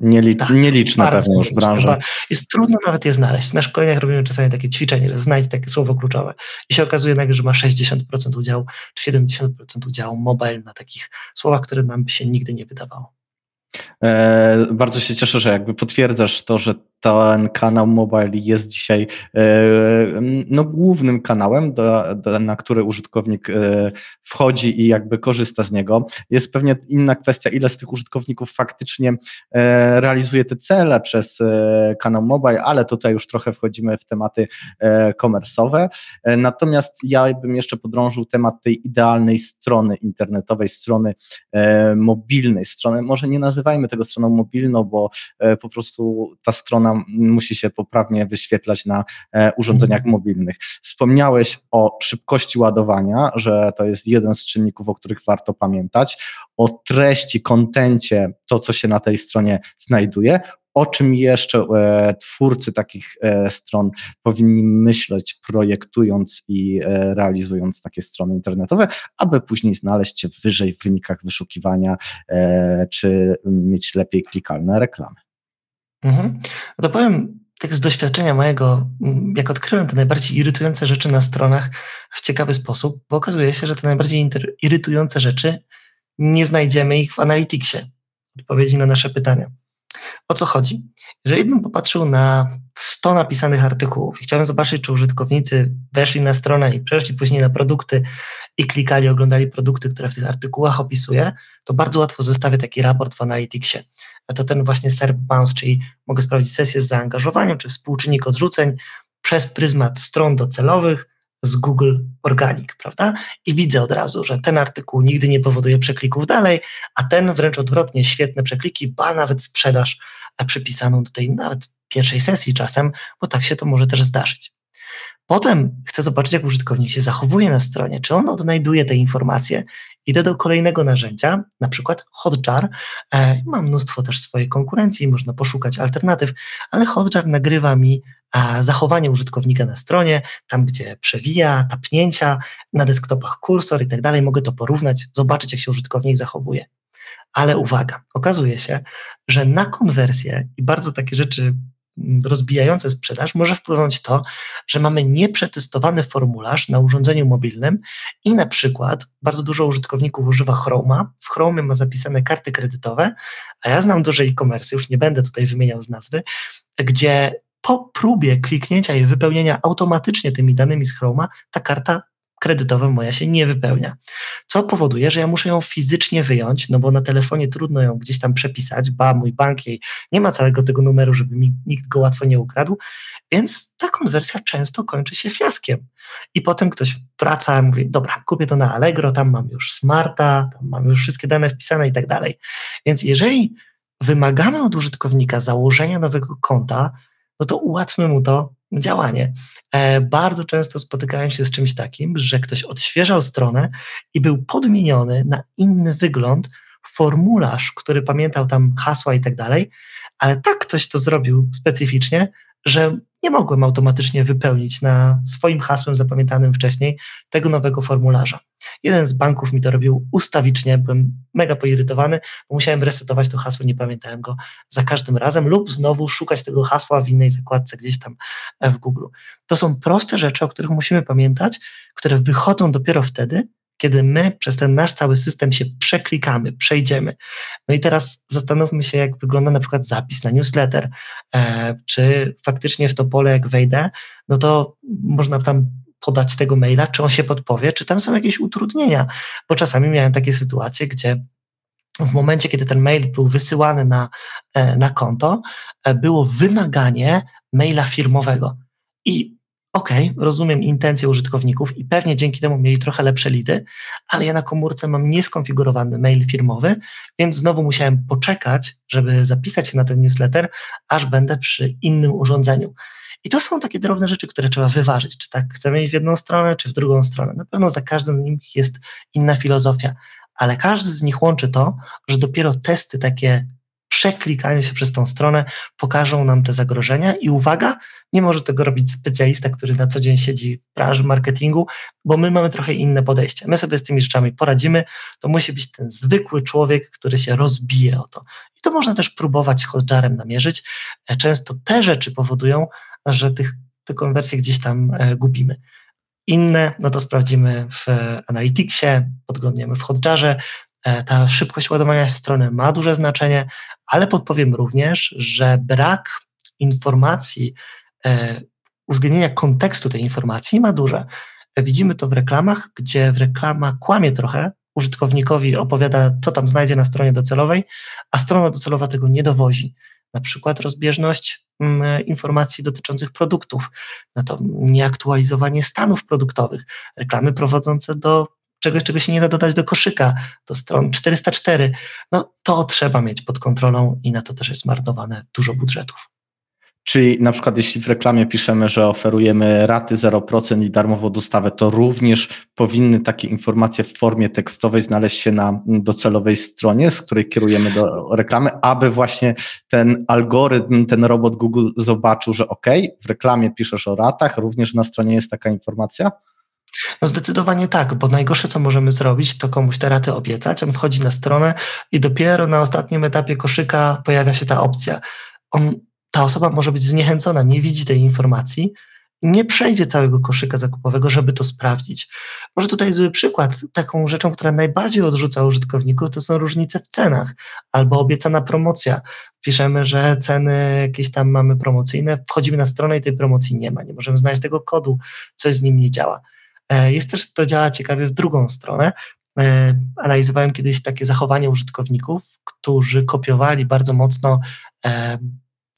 Nielicz, tak, nieliczna pewnie już branża. Jest trudno nawet je znaleźć. Na szkoleniach robimy czasami takie ćwiczenie, że znajdź takie słowo kluczowe i się okazuje nagle, że ma 60% udziału czy 70% udziału mobile na takich słowach, które nam by się nigdy nie wydawało. E, bardzo się cieszę, że jakby potwierdzasz to, że ten kanał mobile jest dzisiaj e, no, głównym kanałem, do, do, na który użytkownik e, wchodzi i jakby korzysta z niego. Jest pewnie inna kwestia, ile z tych użytkowników faktycznie e, realizuje te cele przez kanał mobile, ale tutaj już trochę wchodzimy w tematy komersowe. Natomiast ja bym jeszcze podrążył temat tej idealnej strony internetowej, strony mobilnej, strony, może nie nazywajmy tego stroną mobilną, bo po prostu ta strona musi się poprawnie wyświetlać na e, urządzeniach mhm. mobilnych. Wspomniałeś o szybkości ładowania, że to jest jeden z czynników, o których warto pamiętać, o treści, kontencie, to co się na tej stronie znajduje, o czym jeszcze e, twórcy takich e, stron powinni myśleć, projektując i e, realizując takie strony internetowe, aby później znaleźć się wyżej w wynikach wyszukiwania, e, czy mieć lepiej klikalne reklamy. Mhm. No to powiem tak z doświadczenia mojego, jak odkryłem te najbardziej irytujące rzeczy na stronach w ciekawy sposób, bo okazuje się, że te najbardziej irytujące rzeczy nie znajdziemy ich w Analyticsie, odpowiedzi na nasze pytania. O co chodzi? Jeżeli bym popatrzył na 100 napisanych artykułów i chciałem zobaczyć, czy użytkownicy weszli na stronę i przeszli później na produkty i klikali, oglądali produkty, które w tych artykułach opisuję, to bardzo łatwo zestawię taki raport w Analyticsie. To ten właśnie SERP Bounce, czyli mogę sprawdzić sesję z zaangażowaniem, czy współczynnik odrzuceń przez pryzmat stron docelowych, z Google Organic, prawda? I widzę od razu, że ten artykuł nigdy nie powoduje przeklików dalej, a ten wręcz odwrotnie, świetne przekliki, ba nawet sprzedaż przypisaną do tej nawet pierwszej sesji czasem, bo tak się to może też zdarzyć. Potem chcę zobaczyć, jak użytkownik się zachowuje na stronie, czy on odnajduje te informacje. Idę do kolejnego narzędzia, na przykład Hotjar. E, mam mnóstwo też swojej konkurencji, można poszukać alternatyw, ale Hotjar nagrywa mi zachowanie użytkownika na stronie, tam gdzie przewija, tapnięcia, na desktopach kursor i tak dalej. Mogę to porównać, zobaczyć, jak się użytkownik zachowuje. Ale uwaga, okazuje się, że na konwersję i bardzo takie rzeczy rozbijające sprzedaż może wpłynąć to, że mamy nieprzetestowany formularz na urządzeniu mobilnym i na przykład bardzo dużo użytkowników używa Chroma. W Chromie ma zapisane karty kredytowe, a ja znam duże e-commerce, już nie będę tutaj wymieniał z nazwy, gdzie po próbie kliknięcia i wypełnienia automatycznie tymi danymi z Chroma ta karta kredytowa moja się nie wypełnia. Co powoduje, że ja muszę ją fizycznie wyjąć, no bo na telefonie trudno ją gdzieś tam przepisać, ba, mój bank jej nie ma całego tego numeru, żeby mi nikt go łatwo nie ukradł, więc ta konwersja często kończy się fiaskiem. I potem ktoś wraca mówi, dobra, kupię to na Allegro, tam mam już smarta, tam mam już wszystkie dane wpisane i tak dalej. Więc jeżeli wymagamy od użytkownika założenia nowego konta, no to ułatwmy mu to działanie. E, bardzo często spotykałem się z czymś takim, że ktoś odświeżał stronę i był podmieniony na inny wygląd, formularz, który pamiętał tam hasła i tak dalej, ale tak ktoś to zrobił specyficznie, że nie mogłem automatycznie wypełnić na swoim hasłem zapamiętanym wcześniej tego nowego formularza. Jeden z banków mi to robił ustawicznie, byłem mega poirytowany, bo musiałem resetować to hasło, nie pamiętałem go za każdym razem, lub znowu szukać tego hasła w innej zakładce gdzieś tam w Google. To są proste rzeczy, o których musimy pamiętać, które wychodzą dopiero wtedy, kiedy my przez ten nasz cały system się przeklikamy, przejdziemy. No i teraz zastanówmy się, jak wygląda na przykład zapis na newsletter. E, czy faktycznie w to pole, jak wejdę, no to można tam podać tego maila, czy on się podpowie, czy tam są jakieś utrudnienia, bo czasami miałem takie sytuacje, gdzie w momencie, kiedy ten mail był wysyłany na, e, na konto, e, było wymaganie maila firmowego. I okay, rozumiem intencje użytkowników i pewnie dzięki temu mieli trochę lepsze lidy, ale ja na komórce mam nieskonfigurowany mail firmowy, więc znowu musiałem poczekać, żeby zapisać się na ten newsletter, aż będę przy innym urządzeniu. I to są takie drobne rzeczy, które trzeba wyważyć, czy tak chcemy iść w jedną stronę, czy w drugą stronę. Na pewno za każdym z nich jest inna filozofia, ale każdy z nich łączy to, że dopiero testy takie przeklikanie się przez tą stronę pokażą nam te zagrożenia i uwaga, nie może tego robić specjalista, który na co dzień siedzi w branży marketingu, bo my mamy trochę inne podejście. My sobie z tymi rzeczami poradzimy, to musi być ten zwykły człowiek, który się rozbije o to. I to można też próbować hotjarem namierzyć. E, często te rzeczy powodują, że tych, te konwersje gdzieś tam e, gubimy. Inne, no to sprawdzimy w Analyticsie, podglądniemy w Hotjarze, E, ta szybkość ładowania strony ma duże znaczenie, ale podpowiem również, że brak informacji, e, uwzględnienia kontekstu tej informacji ma duże. Widzimy to w reklamach, gdzie w reklama kłamie trochę, użytkownikowi opowiada, co tam znajdzie na stronie docelowej, a strona docelowa tego nie dowozi. Na przykład rozbieżność mm, informacji dotyczących produktów, no to nieaktualizowanie stanów produktowych, reklamy prowadzące do czegoś, czego się nie da dodać do koszyka, do stron 404, no to trzeba mieć pod kontrolą i na to też jest marnowane dużo budżetów. Czyli na przykład jeśli w reklamie piszemy, że oferujemy raty 0% i darmową dostawę, to również powinny takie informacje w formie tekstowej znaleźć się na docelowej stronie, z której kierujemy do reklamy, aby właśnie ten algorytm, ten robot Google zobaczył, że ok, w reklamie piszesz o ratach, również na stronie jest taka informacja? No zdecydowanie tak, bo najgorsze, co możemy zrobić, to komuś te raty obiecać. On wchodzi na stronę i dopiero na ostatnim etapie koszyka pojawia się ta opcja. On, ta osoba może być zniechęcona, nie widzi tej informacji, nie przejdzie całego koszyka zakupowego, żeby to sprawdzić. Może tutaj zły przykład. Taką rzeczą, która najbardziej odrzuca użytkowników, to są różnice w cenach albo obiecana promocja. Piszemy, że ceny jakieś tam mamy promocyjne, wchodzimy na stronę i tej promocji nie ma. Nie możemy znaleźć tego kodu, coś z nim nie działa. E, jest też to działa ciekawie w drugą stronę. E, analizowałem kiedyś takie zachowanie użytkowników, którzy kopiowali bardzo mocno e,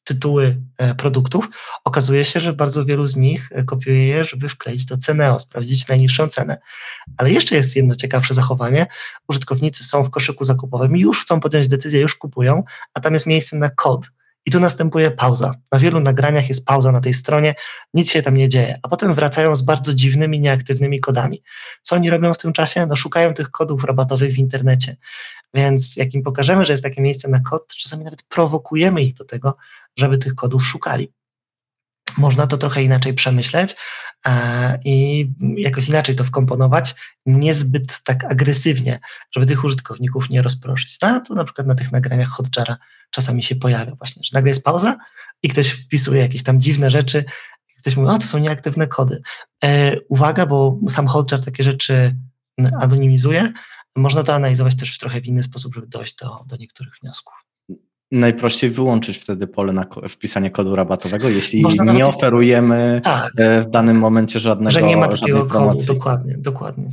tytuły produktów. Okazuje się, że bardzo wielu z nich kopiuje je, żeby wkleić do Ceneo, sprawdzić najniższą cenę. Ale jeszcze jest jedno ciekawsze zachowanie. Użytkownicy są w koszyku zakupowym, już chcą podjąć decyzję, już kupują, a tam jest miejsce na kod i tu następuje pauza. Na wielu nagraniach jest pauza na tej stronie, nic się tam nie dzieje, a potem wracają z bardzo dziwnymi, nieaktywnymi kodami. Co oni robią w tym czasie? No szukają tych kodów rabatowych w internecie. Więc jak im pokażemy, że jest takie miejsce na kod, czasami nawet prowokujemy ich do tego, żeby tych kodów szukali. Można to trochę inaczej przemyśleć i jakoś inaczej to wkomponować, niezbyt tak agresywnie, żeby tych użytkowników nie rozproszyć. No, to na przykład na tych nagraniach Hotjara czasami się pojawia właśnie, że nagle jest pauza i ktoś wpisuje jakieś tam dziwne rzeczy, ktoś mówi, o to są nieaktywne kody. E, uwaga, bo sam Hotjar takie rzeczy anonimizuje, można to analizować też w trochę w inny sposób, żeby dojść do, do niektórych wniosków. Najprościej wyłączyć wtedy pole na wpisanie kodu rabatowego, jeśli Można nie oferujemy tak, e, w danym momencie żadnego Że nie ma takiego kodu, dokładnie, dokładnie.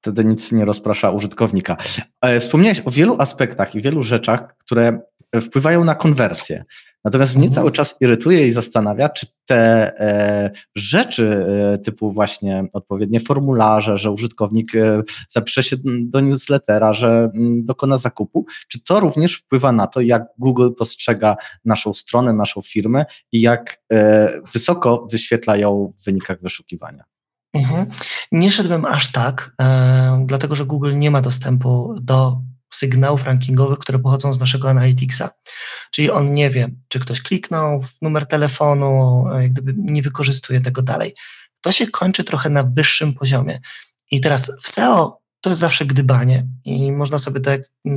Wtedy nic nie rozprasza użytkownika. E, wspomniałeś o wielu aspektach i wielu rzeczach, które wpływają na konwersję. Natomiast mnie mhm. cały czas irytuje i zastanawia, czy te e, rzeczy e, typu właśnie odpowiednie formularze, że użytkownik e, zapisze się do newslettera, że mm, dokona zakupu, czy to również wpływa na to, jak Google postrzega naszą stronę, naszą firmę i jak wysoko wyświetla ją w wynikach wyszukiwania? Mhm. Nie szedłbym aż tak, dlatego że Google nie ma dostępu do sygnałów rankingowych, które pochodzą z naszego Analyticsa. Czyli on nie wie, czy ktoś kliknął w numer telefonu, jak gdyby nie wykorzystuje tego dalej. To się kończy trochę na wyższym poziomie. I teraz w SEO to jest zawsze gdybanie i można sobie to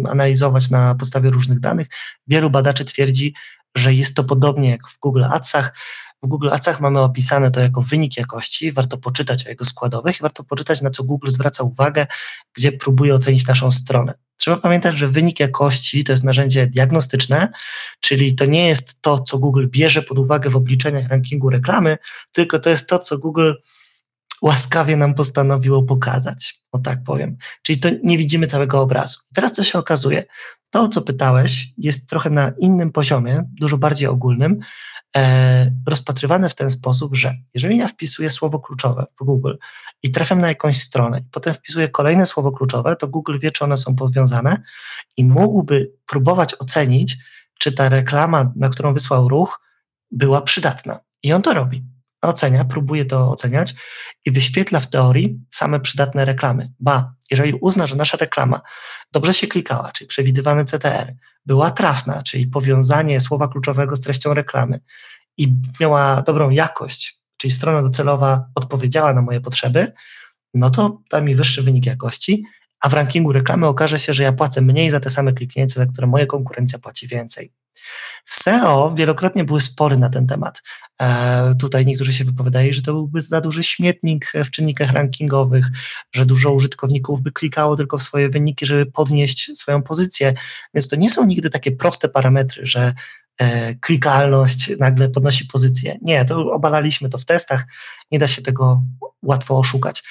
analizować na podstawie różnych danych. Wielu badaczy twierdzi, że jest to podobnie jak w Google Adsach, w Google Adsach mamy opisane to jako wynik jakości, warto poczytać o jego składowych i warto poczytać, na co Google zwraca uwagę, gdzie próbuje ocenić naszą stronę. Trzeba pamiętać, że wynik jakości to jest narzędzie diagnostyczne, czyli to nie jest to, co Google bierze pod uwagę w obliczeniach rankingu reklamy, tylko to jest to, co Google łaskawie nam postanowiło pokazać, o tak powiem. Czyli to nie widzimy całego obrazu. Teraz co się okazuje? To, o co pytałeś, jest trochę na innym poziomie, dużo bardziej ogólnym, rozpatrywane w ten sposób, że jeżeli ja wpisuję słowo kluczowe w Google i trafiam na jakąś stronę, i potem wpisuję kolejne słowo kluczowe, to Google wie, czy one są powiązane i mógłby próbować ocenić, czy ta reklama, na którą wysłał ruch, była przydatna. I on to robi. Ocenia, próbuje to oceniać i wyświetla w teorii same przydatne reklamy. Ba, jeżeli uzna, że nasza reklama dobrze się klikała, czyli przewidywany CTR, była trafna, czyli powiązanie słowa kluczowego z treścią reklamy i miała dobrą jakość, czyli strona docelowa odpowiedziała na moje potrzeby, no to da mi wyższy wynik jakości, a w rankingu reklamy okaże się, że ja płacę mniej za te same kliknięcia, za które moja konkurencja płaci więcej. W SEO wielokrotnie były spory na ten temat. E, tutaj niektórzy się wypowiadali, że to byłby za duży śmietnik w czynnikach rankingowych, że dużo użytkowników by klikało tylko w swoje wyniki, żeby podnieść swoją pozycję. Więc to nie są nigdy takie proste parametry, że e, klikalność nagle podnosi pozycję. Nie, to obalaliśmy to w testach, nie da się tego łatwo oszukać,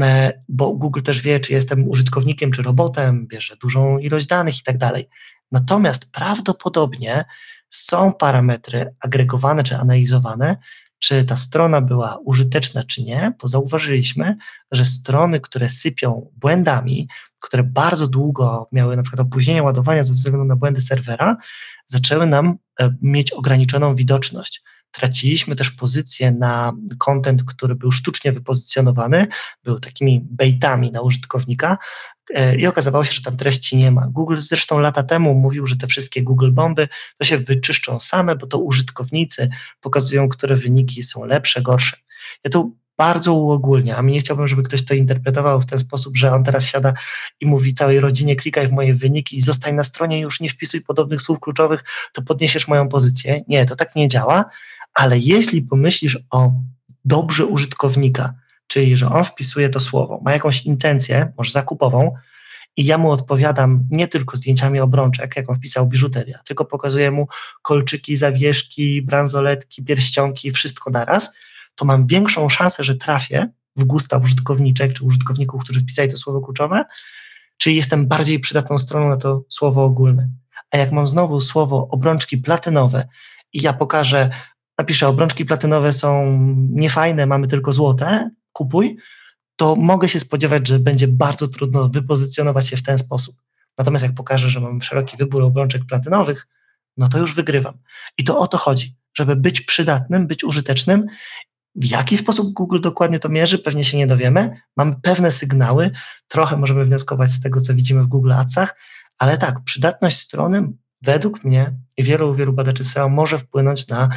e, bo Google też wie, czy jestem użytkownikiem, czy robotem, bierze dużą ilość danych i tak dalej. Natomiast prawdopodobnie są parametry agregowane czy analizowane, czy ta strona była użyteczna, czy nie, bo zauważyliśmy, że strony, które sypią błędami, które bardzo długo miały na przykład opóźnienie ładowania ze względu na błędy serwera, zaczęły nam e, mieć ograniczoną widoczność. Traciliśmy też pozycję na kontent, który był sztucznie wypozycjonowany, był takimi baitami na użytkownika, i okazało się, że tam treści nie ma. Google zresztą lata temu mówił, że te wszystkie Google bomby to się wyczyszczą same, bo to użytkownicy pokazują, które wyniki są lepsze, gorsze. Ja tu bardzo uogólniam, a nie chciałbym, żeby ktoś to interpretował w ten sposób, że on teraz siada i mówi całej rodzinie klikaj w moje wyniki i zostań na stronie, już nie wpisuj podobnych słów kluczowych, to podniesiesz moją pozycję. Nie, to tak nie działa, ale jeśli pomyślisz o dobrze użytkownika, czyli że on wpisuje to słowo, ma jakąś intencję, może zakupową, i ja mu odpowiadam nie tylko zdjęciami obrączek, jak on wpisał biżuteria, tylko pokazuję mu kolczyki, zawieszki, bransoletki, pierścionki, wszystko naraz, to mam większą szansę, że trafię w gusta użytkowniczek czy użytkowników, którzy wpisali to słowo kluczowe, czy jestem bardziej przydatną stroną na to słowo ogólne. A jak mam znowu słowo obrączki platynowe i ja pokażę, napiszę obrączki platynowe są niefajne, mamy tylko złote, kupuj, to mogę się spodziewać, że będzie bardzo trudno wypozycjonować się w ten sposób. Natomiast jak pokażę, że mam szeroki wybór obrączek platynowych, no to już wygrywam. I to o to chodzi, żeby być przydatnym, być użytecznym. W jaki sposób Google dokładnie to mierzy, pewnie się nie dowiemy. Mamy pewne sygnały, trochę możemy wnioskować z tego, co widzimy w Google Adsach, ale tak, przydatność strony według mnie i wielu, wielu badaczy SEO może wpłynąć na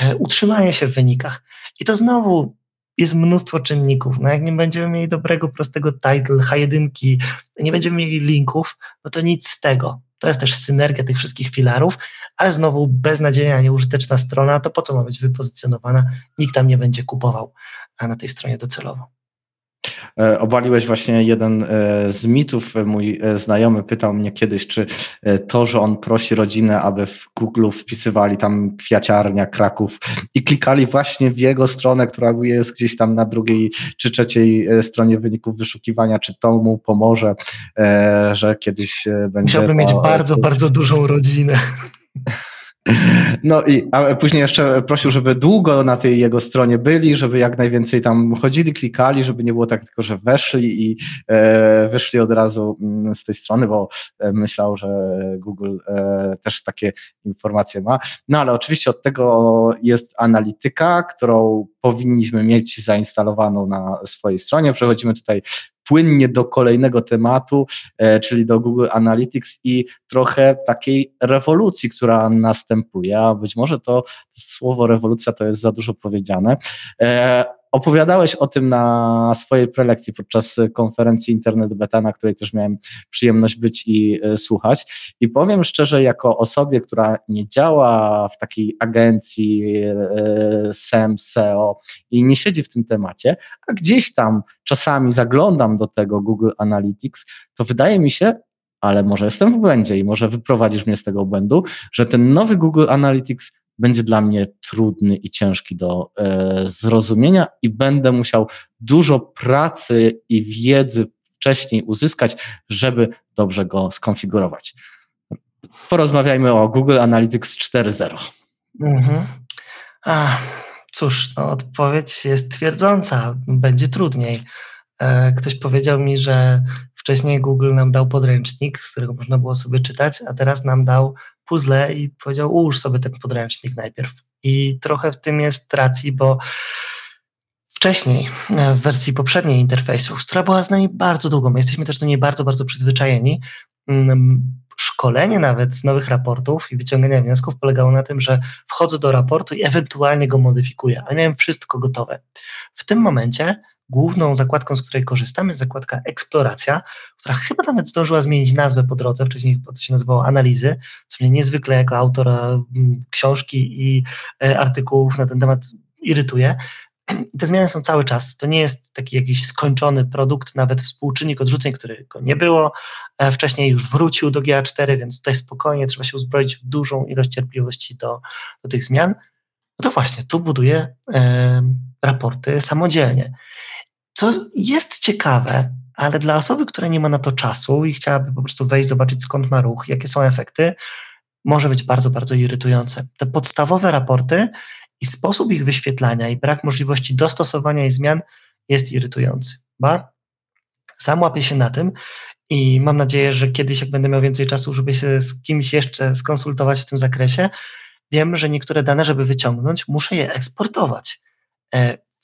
e, utrzymanie się w wynikach. I to znowu jest mnóstwo czynników. No jak nie będziemy mieli dobrego, prostego title, H1, nie będziemy mieli linków, no to nic z tego. To jest też synergia tych wszystkich filarów, ale znowu beznadziejna, nieużyteczna strona, to po co ma być wypozycjonowana? Nikt tam nie będzie kupował na tej stronie docelowo. E, obaliłeś właśnie jeden e, z mitów. Mój e, znajomy pytał mnie kiedyś, czy to, że on prosi rodzinę, aby w Google wpisywali tam kwiaciarnia Kraków i klikali właśnie w jego stronę, która jest gdzieś tam na drugiej czy trzeciej stronie wyników wyszukiwania, czy to mu pomoże, że kiedyś będzie. Musiałby mieć bardzo, bardzo dużą rodzinę. <laughs> No i a później jeszcze prosił, żeby długo na tej jego stronie byli, żeby jak najwięcej tam chodzili, klikali, żeby nie było tak tylko, że weszli i e, wyszli od razu mm, z tej strony, bo e, myślał, że Google e, też takie informacje ma. No ale oczywiście od tego jest analityka, którą powinniśmy mieć zainstalowaną na swojej stronie. Przechodzimy tutaj płynnie do kolejnego tematu, e, czyli do Google Analytics i trochę takiej rewolucji, która następuje, a być może to słowo rewolucja to jest za dużo powiedziane. E, opowiadałeś o tym na swojej prelekcji podczas konferencji Internet Beta, na której też miałem przyjemność być i e, słuchać. I powiem szczerze, jako osobie, która nie działa w takiej agencji SEM, SEO i nie siedzi w tym temacie, a gdzieś tam czasami zaglądam do tego Google Analytics, to wydaje mi się, ale może jestem w błędzie i może wyprowadzisz mnie z tego błędu, że ten nowy Google Analytics będzie dla mnie trudny i ciężki do e, zrozumienia i będę musiał dużo pracy i wiedzy wcześniej uzyskać, żeby dobrze go skonfigurować. Porozmawiajmy o Google Analytics 4.0. Mhm. Cóż, no, odpowiedź jest twierdząca, będzie trudniej. E, ktoś powiedział mi, że wcześniej Google nam dał podręcznik, z którego można było sobie czytać, a teraz nam dał puzzle i powiedział: Ułóż sobie ten podręcznik najpierw. I trochę w tym jest racji, bo wcześniej, e, w wersji poprzedniej interfejsu, która była z nami bardzo długo, my jesteśmy też do niej bardzo, bardzo przyzwyczajeni, mm, szkolenie nawet z nowych raportów i wyciągania wniosków polegało na tym, że wchodzę do raportu i ewentualnie go modyfikuję, ale miałem wszystko gotowe. W tym momencie główną zakładką, z której korzystamy, jest zakładka Eksploracja, która chyba nawet zdążyła zmienić nazwę po drodze. Wcześniej to się nazywało Analizy, co mnie niezwykle jako autora mm, książki i e, artykułów na ten temat irytuje. <clears throat> Te zmiany są cały czas. To nie jest taki jakiś skończony produkt, nawet współczynnik odrzuceń, którego nie było. E, wcześniej już wrócił do GA4, więc tutaj spokojnie trzeba się uzbroić w dużą ilość cierpliwości do, do tych zmian. No to właśnie, tu buduję e, raporty samodzielnie. Co jest ciekawe, ale dla osoby, która nie ma na to czasu i chciałaby po prostu wejść, zobaczyć skąd ma ruch, jakie są efekty, może być bardzo, bardzo irytujące. Te podstawowe raporty i sposób ich wyświetlania i brak możliwości dostosowania i zmian jest irytujący. Ba, sam łapię się na tym i mam nadzieję, że kiedyś, jak będę miał więcej czasu, żeby się z kimś jeszcze skonsultować w tym zakresie, wiem, że niektóre dane, żeby wyciągnąć, muszę je eksportować.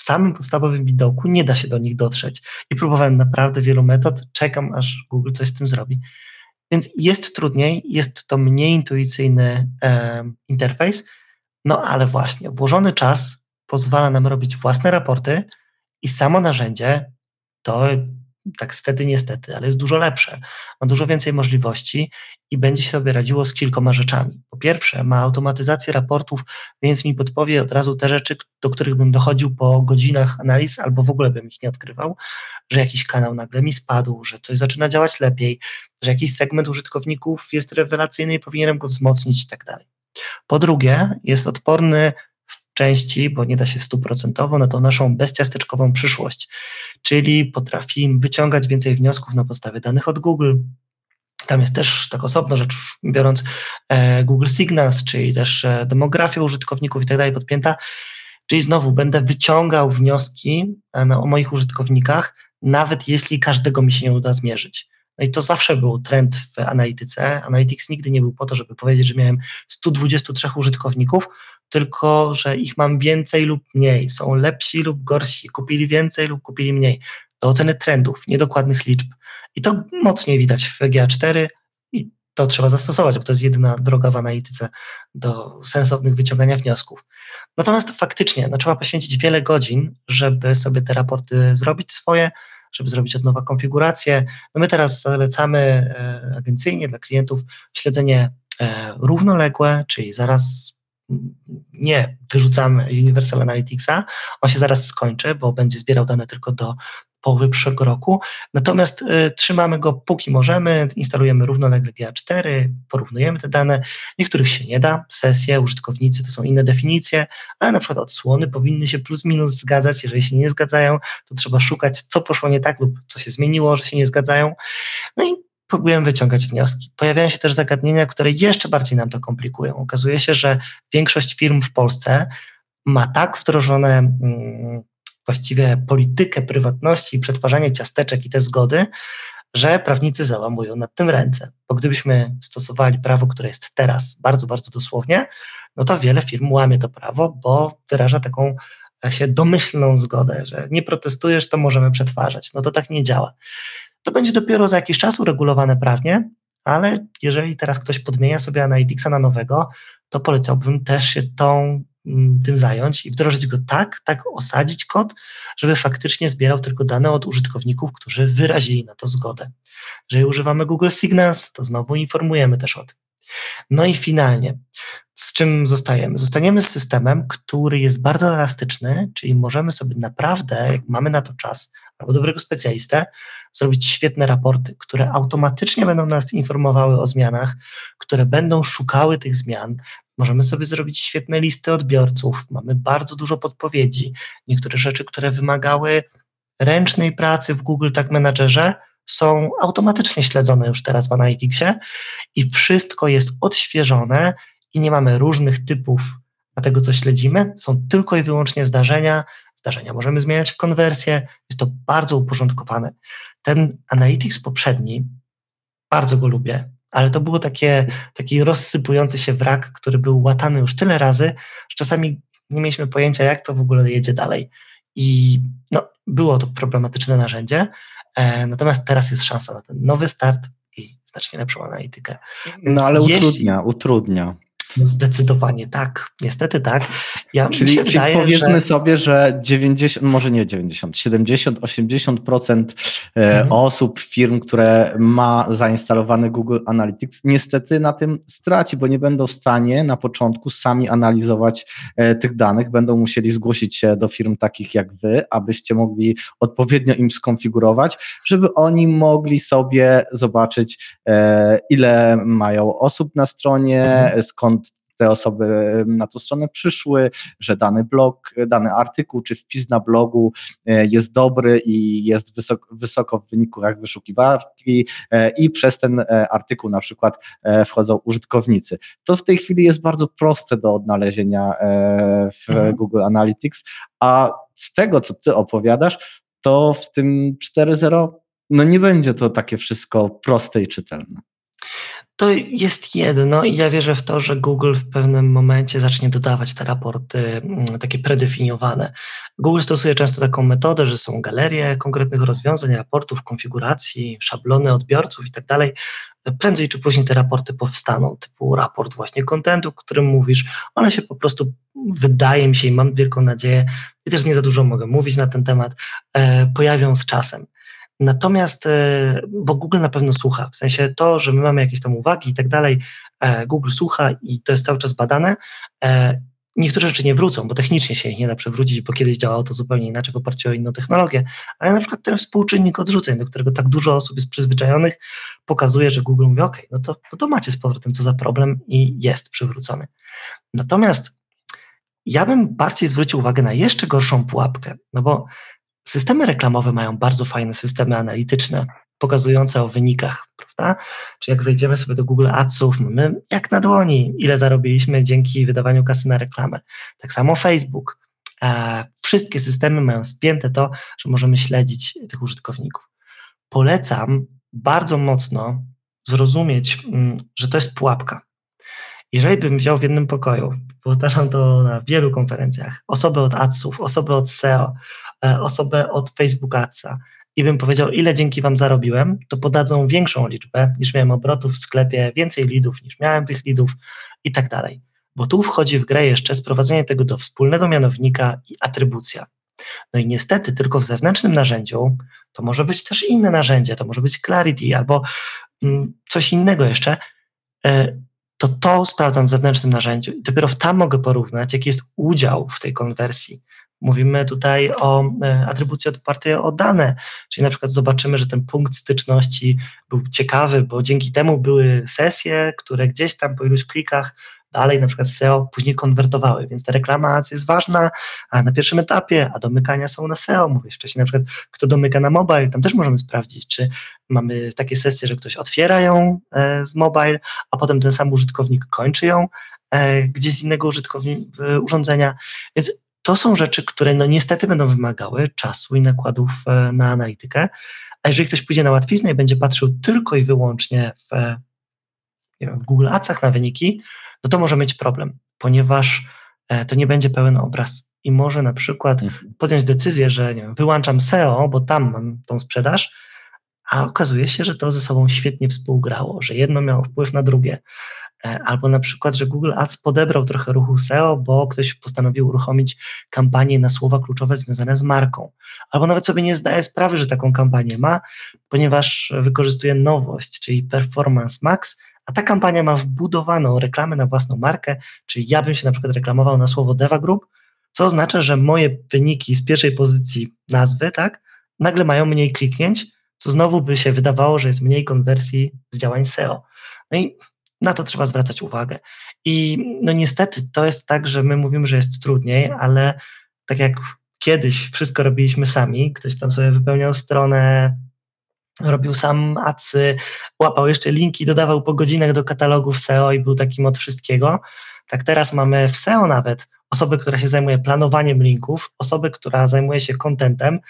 W samym podstawowym widoku nie da się do nich dotrzeć. I próbowałem naprawdę wielu metod, czekam aż Google coś z tym zrobi. Więc jest trudniej, jest to mniej intuicyjny e, interfejs, no ale właśnie, włożony czas pozwala nam robić własne raporty i samo narzędzie to tak stety, niestety, ale jest dużo lepsze. Ma dużo więcej możliwości i będzie sobie radziło z kilkoma rzeczami. Po pierwsze, ma automatyzację raportów, więc mi podpowie od razu te rzeczy, do których bym dochodził po godzinach analiz, albo w ogóle bym ich nie odkrywał, że jakiś kanał nagle mi spadł, że coś zaczyna działać lepiej, że jakiś segment użytkowników jest rewelacyjny i powinienem go wzmocnić i tak dalej. Po drugie, jest odporny części, bo nie da się stuprocentowo, na tą naszą bezciasteczkową przyszłość. Czyli potrafi wyciągać więcej wniosków na podstawie danych od Google. Tam jest też tak osobno rzecz biorąc e, Google Signals, czyli też e, demografia użytkowników i tak dalej podpięta. Czyli znowu będę wyciągał wnioski e, o moich użytkownikach, nawet jeśli każdego mi się nie uda zmierzyć. No i to zawsze był trend w analityce. Analytics nigdy nie był po to, żeby powiedzieć, że miałem 123 użytkowników, tylko że ich mam więcej lub mniej. Są lepsi lub gorsi, kupili więcej lub kupili mniej. Do oceny trendów, niedokładnych liczb. I to mocniej widać w GA4 i to trzeba zastosować, bo to jest jedyna droga w analityce do sensownych wyciągania wniosków. Natomiast faktycznie no, trzeba poświęcić wiele godzin, żeby sobie te raporty zrobić swoje, żeby zrobić od nowa konfigurację. No my teraz zalecamy e, agencyjnie dla klientów śledzenie e, równoległe, czyli zaraz nie wyrzucamy Universal Analyticsa, on się zaraz skończy, bo będzie zbierał dane tylko do połowy przyszłego roku. Natomiast y, trzymamy go póki możemy, instalujemy równolegle GA4, porównujemy te dane. Niektórych się nie da, sesje, użytkownicy to są inne definicje, ale na przykład odsłony powinny się plus minus zgadzać. Jeżeli się nie zgadzają, to trzeba szukać, co poszło nie tak lub co się zmieniło, że się nie zgadzają. No i próbujemy wyciągać wnioski. Pojawiają się też zagadnienia, które jeszcze bardziej nam to komplikują. Okazuje się, że większość firm w Polsce ma tak wdrożone mm, właściwie politykę prywatności przetwarzanie ciasteczek i te zgody, że prawnicy załamują nad tym ręce. Bo gdybyśmy stosowali prawo, które jest teraz bardzo, bardzo dosłownie, no to wiele firm łamie to prawo, bo wyraża taką e, się domyślną zgodę, że nie protestujesz, to możemy przetwarzać. No to tak nie działa. To będzie dopiero za jakiś czas uregulowane prawnie, ale jeżeli teraz ktoś podmienia sobie Analyticsa na nowego, to polecałbym też się tą Mm, tym zająć i wdrożyć go tak, tak osadzić kod, żeby faktycznie zbierał tylko dane od użytkowników, którzy wyrazili na to zgodę. Jeżeli używamy Google Signals, to znowu informujemy też o tym. No i finalnie, z czym zostajemy? Zostaniemy z systemem, który jest bardzo elastyczny, czyli możemy sobie naprawdę, jak mamy na to czas, albo dobrego specjalistę, zrobić świetne raporty, które automatycznie będą nas informowały o zmianach, które będą szukały tych zmian. Możemy sobie zrobić świetne listy odbiorców, mamy bardzo dużo podpowiedzi. Niektóre rzeczy, które wymagały ręcznej pracy w Google Tag Managerze, są automatycznie śledzone już teraz w Analyticsie i wszystko jest odświeżone i nie mamy różnych typów tego, co śledzimy. Są tylko i wyłącznie zdarzenia. Zdarzenia możemy zmieniać w konwersję. Jest to bardzo uporządkowane. Ten Analytics poprzedni, bardzo go lubię, ale to było takie, taki rozsypujący się wrak, który był łatany już tyle razy, że czasami nie mieliśmy pojęcia, jak to w ogóle jedzie dalej. I no, było to problematyczne narzędzie, e, natomiast teraz jest szansa na ten nowy start i znacznie lepszą analitykę. no ale utrudnia, jeśli, utrudnia. No zdecydowanie tak, niestety tak. Ja, czyli, czyli wydaje, powiedzmy że... sobie, że 90, może nie 90, 70, 80% mhm. osób, firm, które ma zainstalowane Google Analytics, niestety na tym straci, bo nie będą w stanie na początku sami analizować e, tych danych, będą musieli zgłosić się do firm takich jak wy, abyście mogli odpowiednio im skonfigurować, żeby oni mogli sobie zobaczyć, e, ile mają osób na stronie, mhm. skąd te osoby na tą stronę przyszły, że dany blog, dany artykuł czy wpis na blogu e, jest dobry i jest wysoko, wysoko w wynikach wyszukiwarki e, i przez ten e, artykuł na przykład wchodzą użytkownicy. To w tej chwili jest bardzo proste do odnalezienia w mhm. Google Analytics, a z tego, co ty opowiadasz, to w tym 4.0 no nie będzie to takie wszystko proste i czytelne to jest jedno i ja wierzę w to, że Google w pewnym momencie zacznie dodawać te raporty mm, takie predefiniowane. Google stosuje często taką metodę, że są galerie konkretnych rozwiązań, raportów, konfiguracji, szablony odbiorców i tak. Prędzej czy później te raporty powstaną, typu raport właśnie kontentu, o którym mówisz. One się po prostu, wydaje mi się i mam wielką nadzieję, i też nie za dużo mogę mówić na ten temat, e, pojawią z czasem. Natomiast, e, bo Google na pewno słucha, w sensie to, że my mamy jakieś tam uwagi i tak dalej, e, Google słucha i to jest cały czas badane. E, niektóre rzeczy nie wrócą, bo technicznie się ich nie da przewrócić, bo kiedyś działało to zupełnie inaczej w oparciu o inną technologię, ale na przykład ten współczynnik odrzuceń, do którego tak dużo osób jest przyzwyczajonych, pokazuje, że Google mówi, ok, no to, no to macie z powrotem co za problem i jest przywrócony. Natomiast ja bym bardziej zwrócił uwagę na jeszcze gorszą pułapkę, no bo Systemy reklamowe mają bardzo fajne systemy analityczne, pokazujące o wynikach, prawda? Czy jak wejdziemy sobie do Google Adsów, mamy jak na dłoni, ile zarobiliśmy dzięki wydawaniu kasy na reklamę. Tak samo Facebook. E, wszystkie systemy mają spięte to, że możemy śledzić tych użytkowników. Polecam bardzo mocno zrozumieć, mm, że to jest pułapka. Jeżeli bym wziął w jednym pokoju, powtarzam to na wielu konferencjach, osobę od adsów, osobę od SEO, osobę od Facebook Adsa i bym powiedział, ile dzięki Wam zarobiłem, to podadzą większą liczbę niż miałem obrotów w sklepie, więcej lidów niż miałem tych lidów i tak dalej. Bo tu wchodzi w grę jeszcze sprowadzenie tego do wspólnego mianownika i atrybucja. No i niestety tylko w zewnętrznym narzędziu, to może być też inne narzędzie, to może być Clarity albo mm, coś innego jeszcze, e, to to sprawdzam w zewnętrznym narzędziu i dopiero tam mogę porównać, jaki jest udział w tej konwersji. Mówimy tutaj o e, atrybucji opartej o dane, czyli na przykład zobaczymy, że ten punkt styczności był ciekawy, bo dzięki temu były sesje, które gdzieś tam po iluś klikach dalej na przykład SEO później konwertowały, więc ta reklamacja jest ważna a na pierwszym etapie, a domykania są na SEO, mówię wcześniej na przykład kto domyka na mobile, tam też możemy sprawdzić, czy mamy takie sesje, że ktoś otwiera ją e, z mobile, a potem ten sam użytkownik kończy ją e, gdzieś z innego urządzenia, więc to są rzeczy, które no niestety będą wymagały czasu i nakładów e, na analitykę, a jeżeli ktoś pójdzie na łatwiznę i będzie patrzył tylko i wyłącznie w, wiem, w Google Adsach na wyniki, no to może mieć problem, ponieważ e, to nie będzie pełen obraz i może na przykład mhm. podjąć decyzję, że nie wiem, wyłączam SEO, bo tam mam tą sprzedaż, a okazuje się, że to ze sobą świetnie współgrało, że jedno miało wpływ na drugie. E, albo na przykład, że Google Ads podebrał trochę ruchu SEO, bo ktoś postanowił uruchomić kampanię na słowa kluczowe związane z marką. Albo nawet sobie nie zdaje sprawy, że taką kampanię ma, ponieważ wykorzystuje nowość, czyli Performance Max, a ta kampania ma wbudowaną reklamę na własną markę, czyli ja bym się na przykład reklamował na słowo Deva Group, co oznacza, że moje wyniki z pierwszej pozycji nazwy, tak, nagle mają mniej kliknięć, co znowu by się wydawało, że jest mniej konwersji z działań SEO. No i na to trzeba zwracać uwagę. I no niestety to jest tak, że my mówimy, że jest trudniej, ale tak jak kiedyś wszystko robiliśmy sami, ktoś tam sobie wypełniał stronę, robił sam adsy, łapał jeszcze linki, dodawał po godzinach do katalogów SEO i był takim od wszystkiego. Tak teraz mamy w SEO nawet osobę, która się zajmuje planowaniem linków, osobę, która zajmuje się contentem,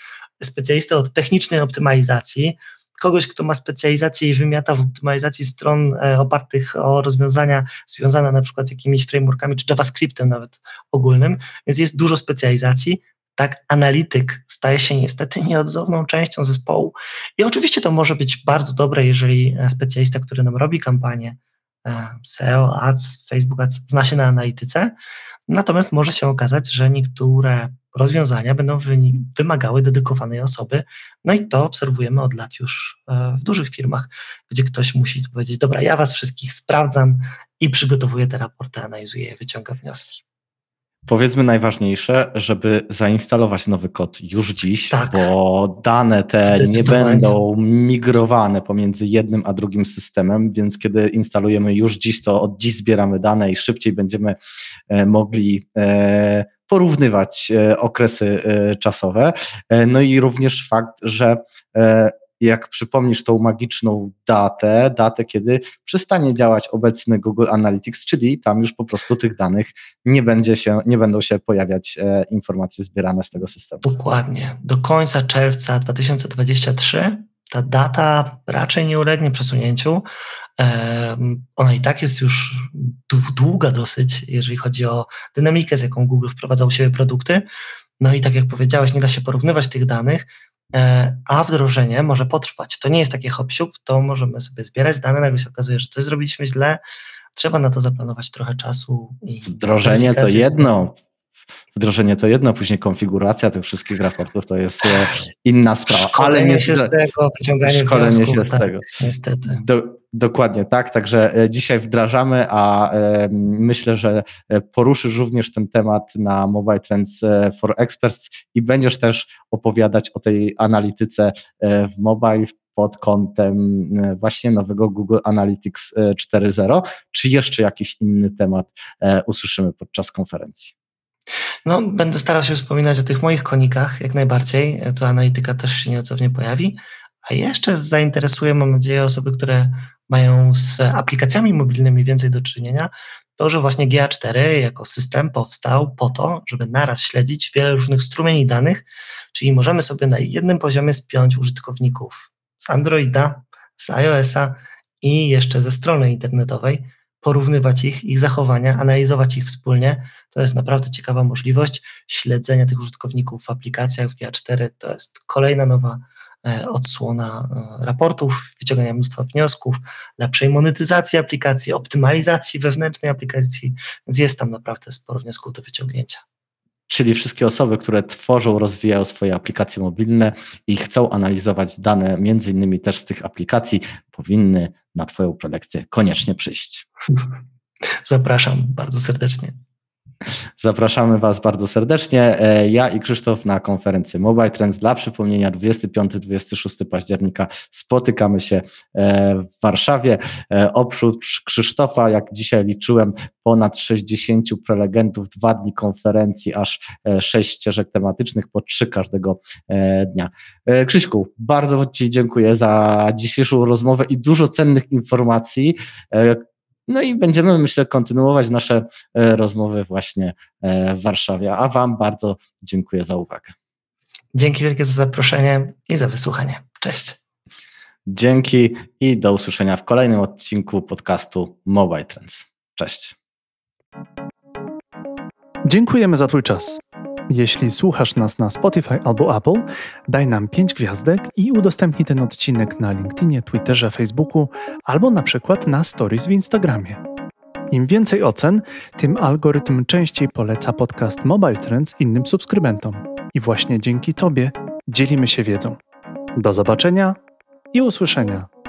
specjalistę od technicznej optymalizacji, kogoś, kto ma specjalizację i wymiata w optymalizacji stron e, opartych o rozwiązania związane na przykład z jakimiś frameworkami czy JavaScriptem nawet ogólnym, więc jest dużo specjalizacji tak analityk staje się niestety nieodzowną częścią zespołu. I oczywiście to może być bardzo dobre, jeżeli e, specjalista, który nam robi kampanię e, SEO, Ads, Facebook Ads, zna się na analityce, natomiast może się okazać, że niektóre rozwiązania będą wymagały dedykowanej osoby. No i to obserwujemy od lat już e, w dużych firmach, gdzie ktoś musi powiedzieć: Dobra, ja Was wszystkich sprawdzam i przygotowuję te raporty, analizuję je, wyciąga wnioski. Powiedzmy najważniejsze, żeby zainstalować nowy kod już dziś, tak. bo dane te nie będą migrowane pomiędzy jednym a drugim systemem, więc kiedy instalujemy już dziś, to od dziś zbieramy dane i szybciej będziemy e, mogli e, porównywać e, okresy czasowe. No i również fakt, że jak przypomnisz tą magiczną datę, datę, kiedy przestanie działać obecny Google Analytics, czyli tam już po prostu tych danych nie, będzie się, nie będą się pojawiać e, informacje zbierane z tego systemu. Dokładnie. Do końca czerwca 2023 ta data raczej nie ulegnie przesunięciu. E, ona i tak jest już długa dosyć, jeżeli chodzi o dynamikę, z jaką Google wprowadzał u siebie produkty. No i tak jak powiedziałeś, nie da się porównywać tych danych, a wdrożenie może potrwać. To nie jest takie hop to możemy sobie zbierać dane, nagle się okazuje, że coś zrobiliśmy źle, trzeba na to zaplanować trochę czasu. I wdrożenie to jedno, wdrożenie to jedno, później konfiguracja tych wszystkich raportów to jest e, inna sprawa. Szkolenie ale nie się z tego, wyciąganie szkolenie wniosków, się z tak, tego. Niestety. Do, dokładnie tak, także e, dzisiaj wdrażamy, a e, myślę, że poruszysz również ten temat na Mobile Trends for Experts i będziesz też opowiadać o tej analityce w mobile pod kątem właśnie nowego Google Analytics 4.0, czy jeszcze jakiś inny temat usłyszymy podczas konferencji? No, będę starał się wspominać o tych moich konikach jak najbardziej. To analityka też się nieocownie pojawi. A jeszcze zainteresuje, mam nadzieję, osoby, które mają z aplikacjami mobilnymi więcej do czynienia, to, że właśnie GA4 jako system powstał po to, żeby naraz śledzić wiele różnych strumieni danych, czyli możemy sobie na jednym poziomie spiąć użytkowników z Androida, z iOS-a i jeszcze ze strony internetowej, porównywać ich, ich zachowania, analizować ich wspólnie. To jest naprawdę ciekawa możliwość śledzenia tych użytkowników w aplikacjach w GA4. To jest kolejna nowa odsłona e, raportów, wyciągania mnóstwa wniosków, lepszej monetyzacji aplikacji, optymalizacji wewnętrznej aplikacji, więc jest tam naprawdę sporo wniosków do wyciągnięcia czyli wszystkie osoby, które tworzą, rozwijają swoje aplikacje mobilne i chcą analizować dane, między innymi też z tych aplikacji, powinny na Twoją prelekcję koniecznie przyjść. <laughs> Zapraszam bardzo serdecznie. Zapraszamy Was bardzo serdecznie. E, ja i Krzysztof na konferencję Mobile Trends. Dla przypomnienia 25-26 października spotykamy się e, w Warszawie. E, oprócz Krzysztofa, jak dzisiaj liczyłem, ponad 60 prelegentów, dwa dni konferencji, aż sześć ścieżek tematycznych, po trzy każdego dnia. Krzyśku, bardzo Ci dziękuję za dzisiejszą rozmowę i dużo cennych informacji, no i będziemy, myślę, kontynuować nasze e, rozmowy właśnie e, w Warszawie. A Wam bardzo dziękuję za uwagę. Dzięki wielkie za zaproszenie i za wysłuchanie. Cześć. Dzięki i do usłyszenia w kolejnym odcinku podcastu Mobile Trends. Cześć. Dziękujemy za Twój czas. Jeśli słuchasz nas na Spotify albo Apple, daj nam 5 gwiazdek i udostępnij ten odcinek na LinkedInie, Twitterze, Facebooku albo na przykład na Stories w Instagramie. Im więcej ocen, tym algorytm częściej poleca podcast Mobile Trends innym subskrybentom. I właśnie dzięki Tobie dzielimy się wiedzą. Do zobaczenia i usłyszenia.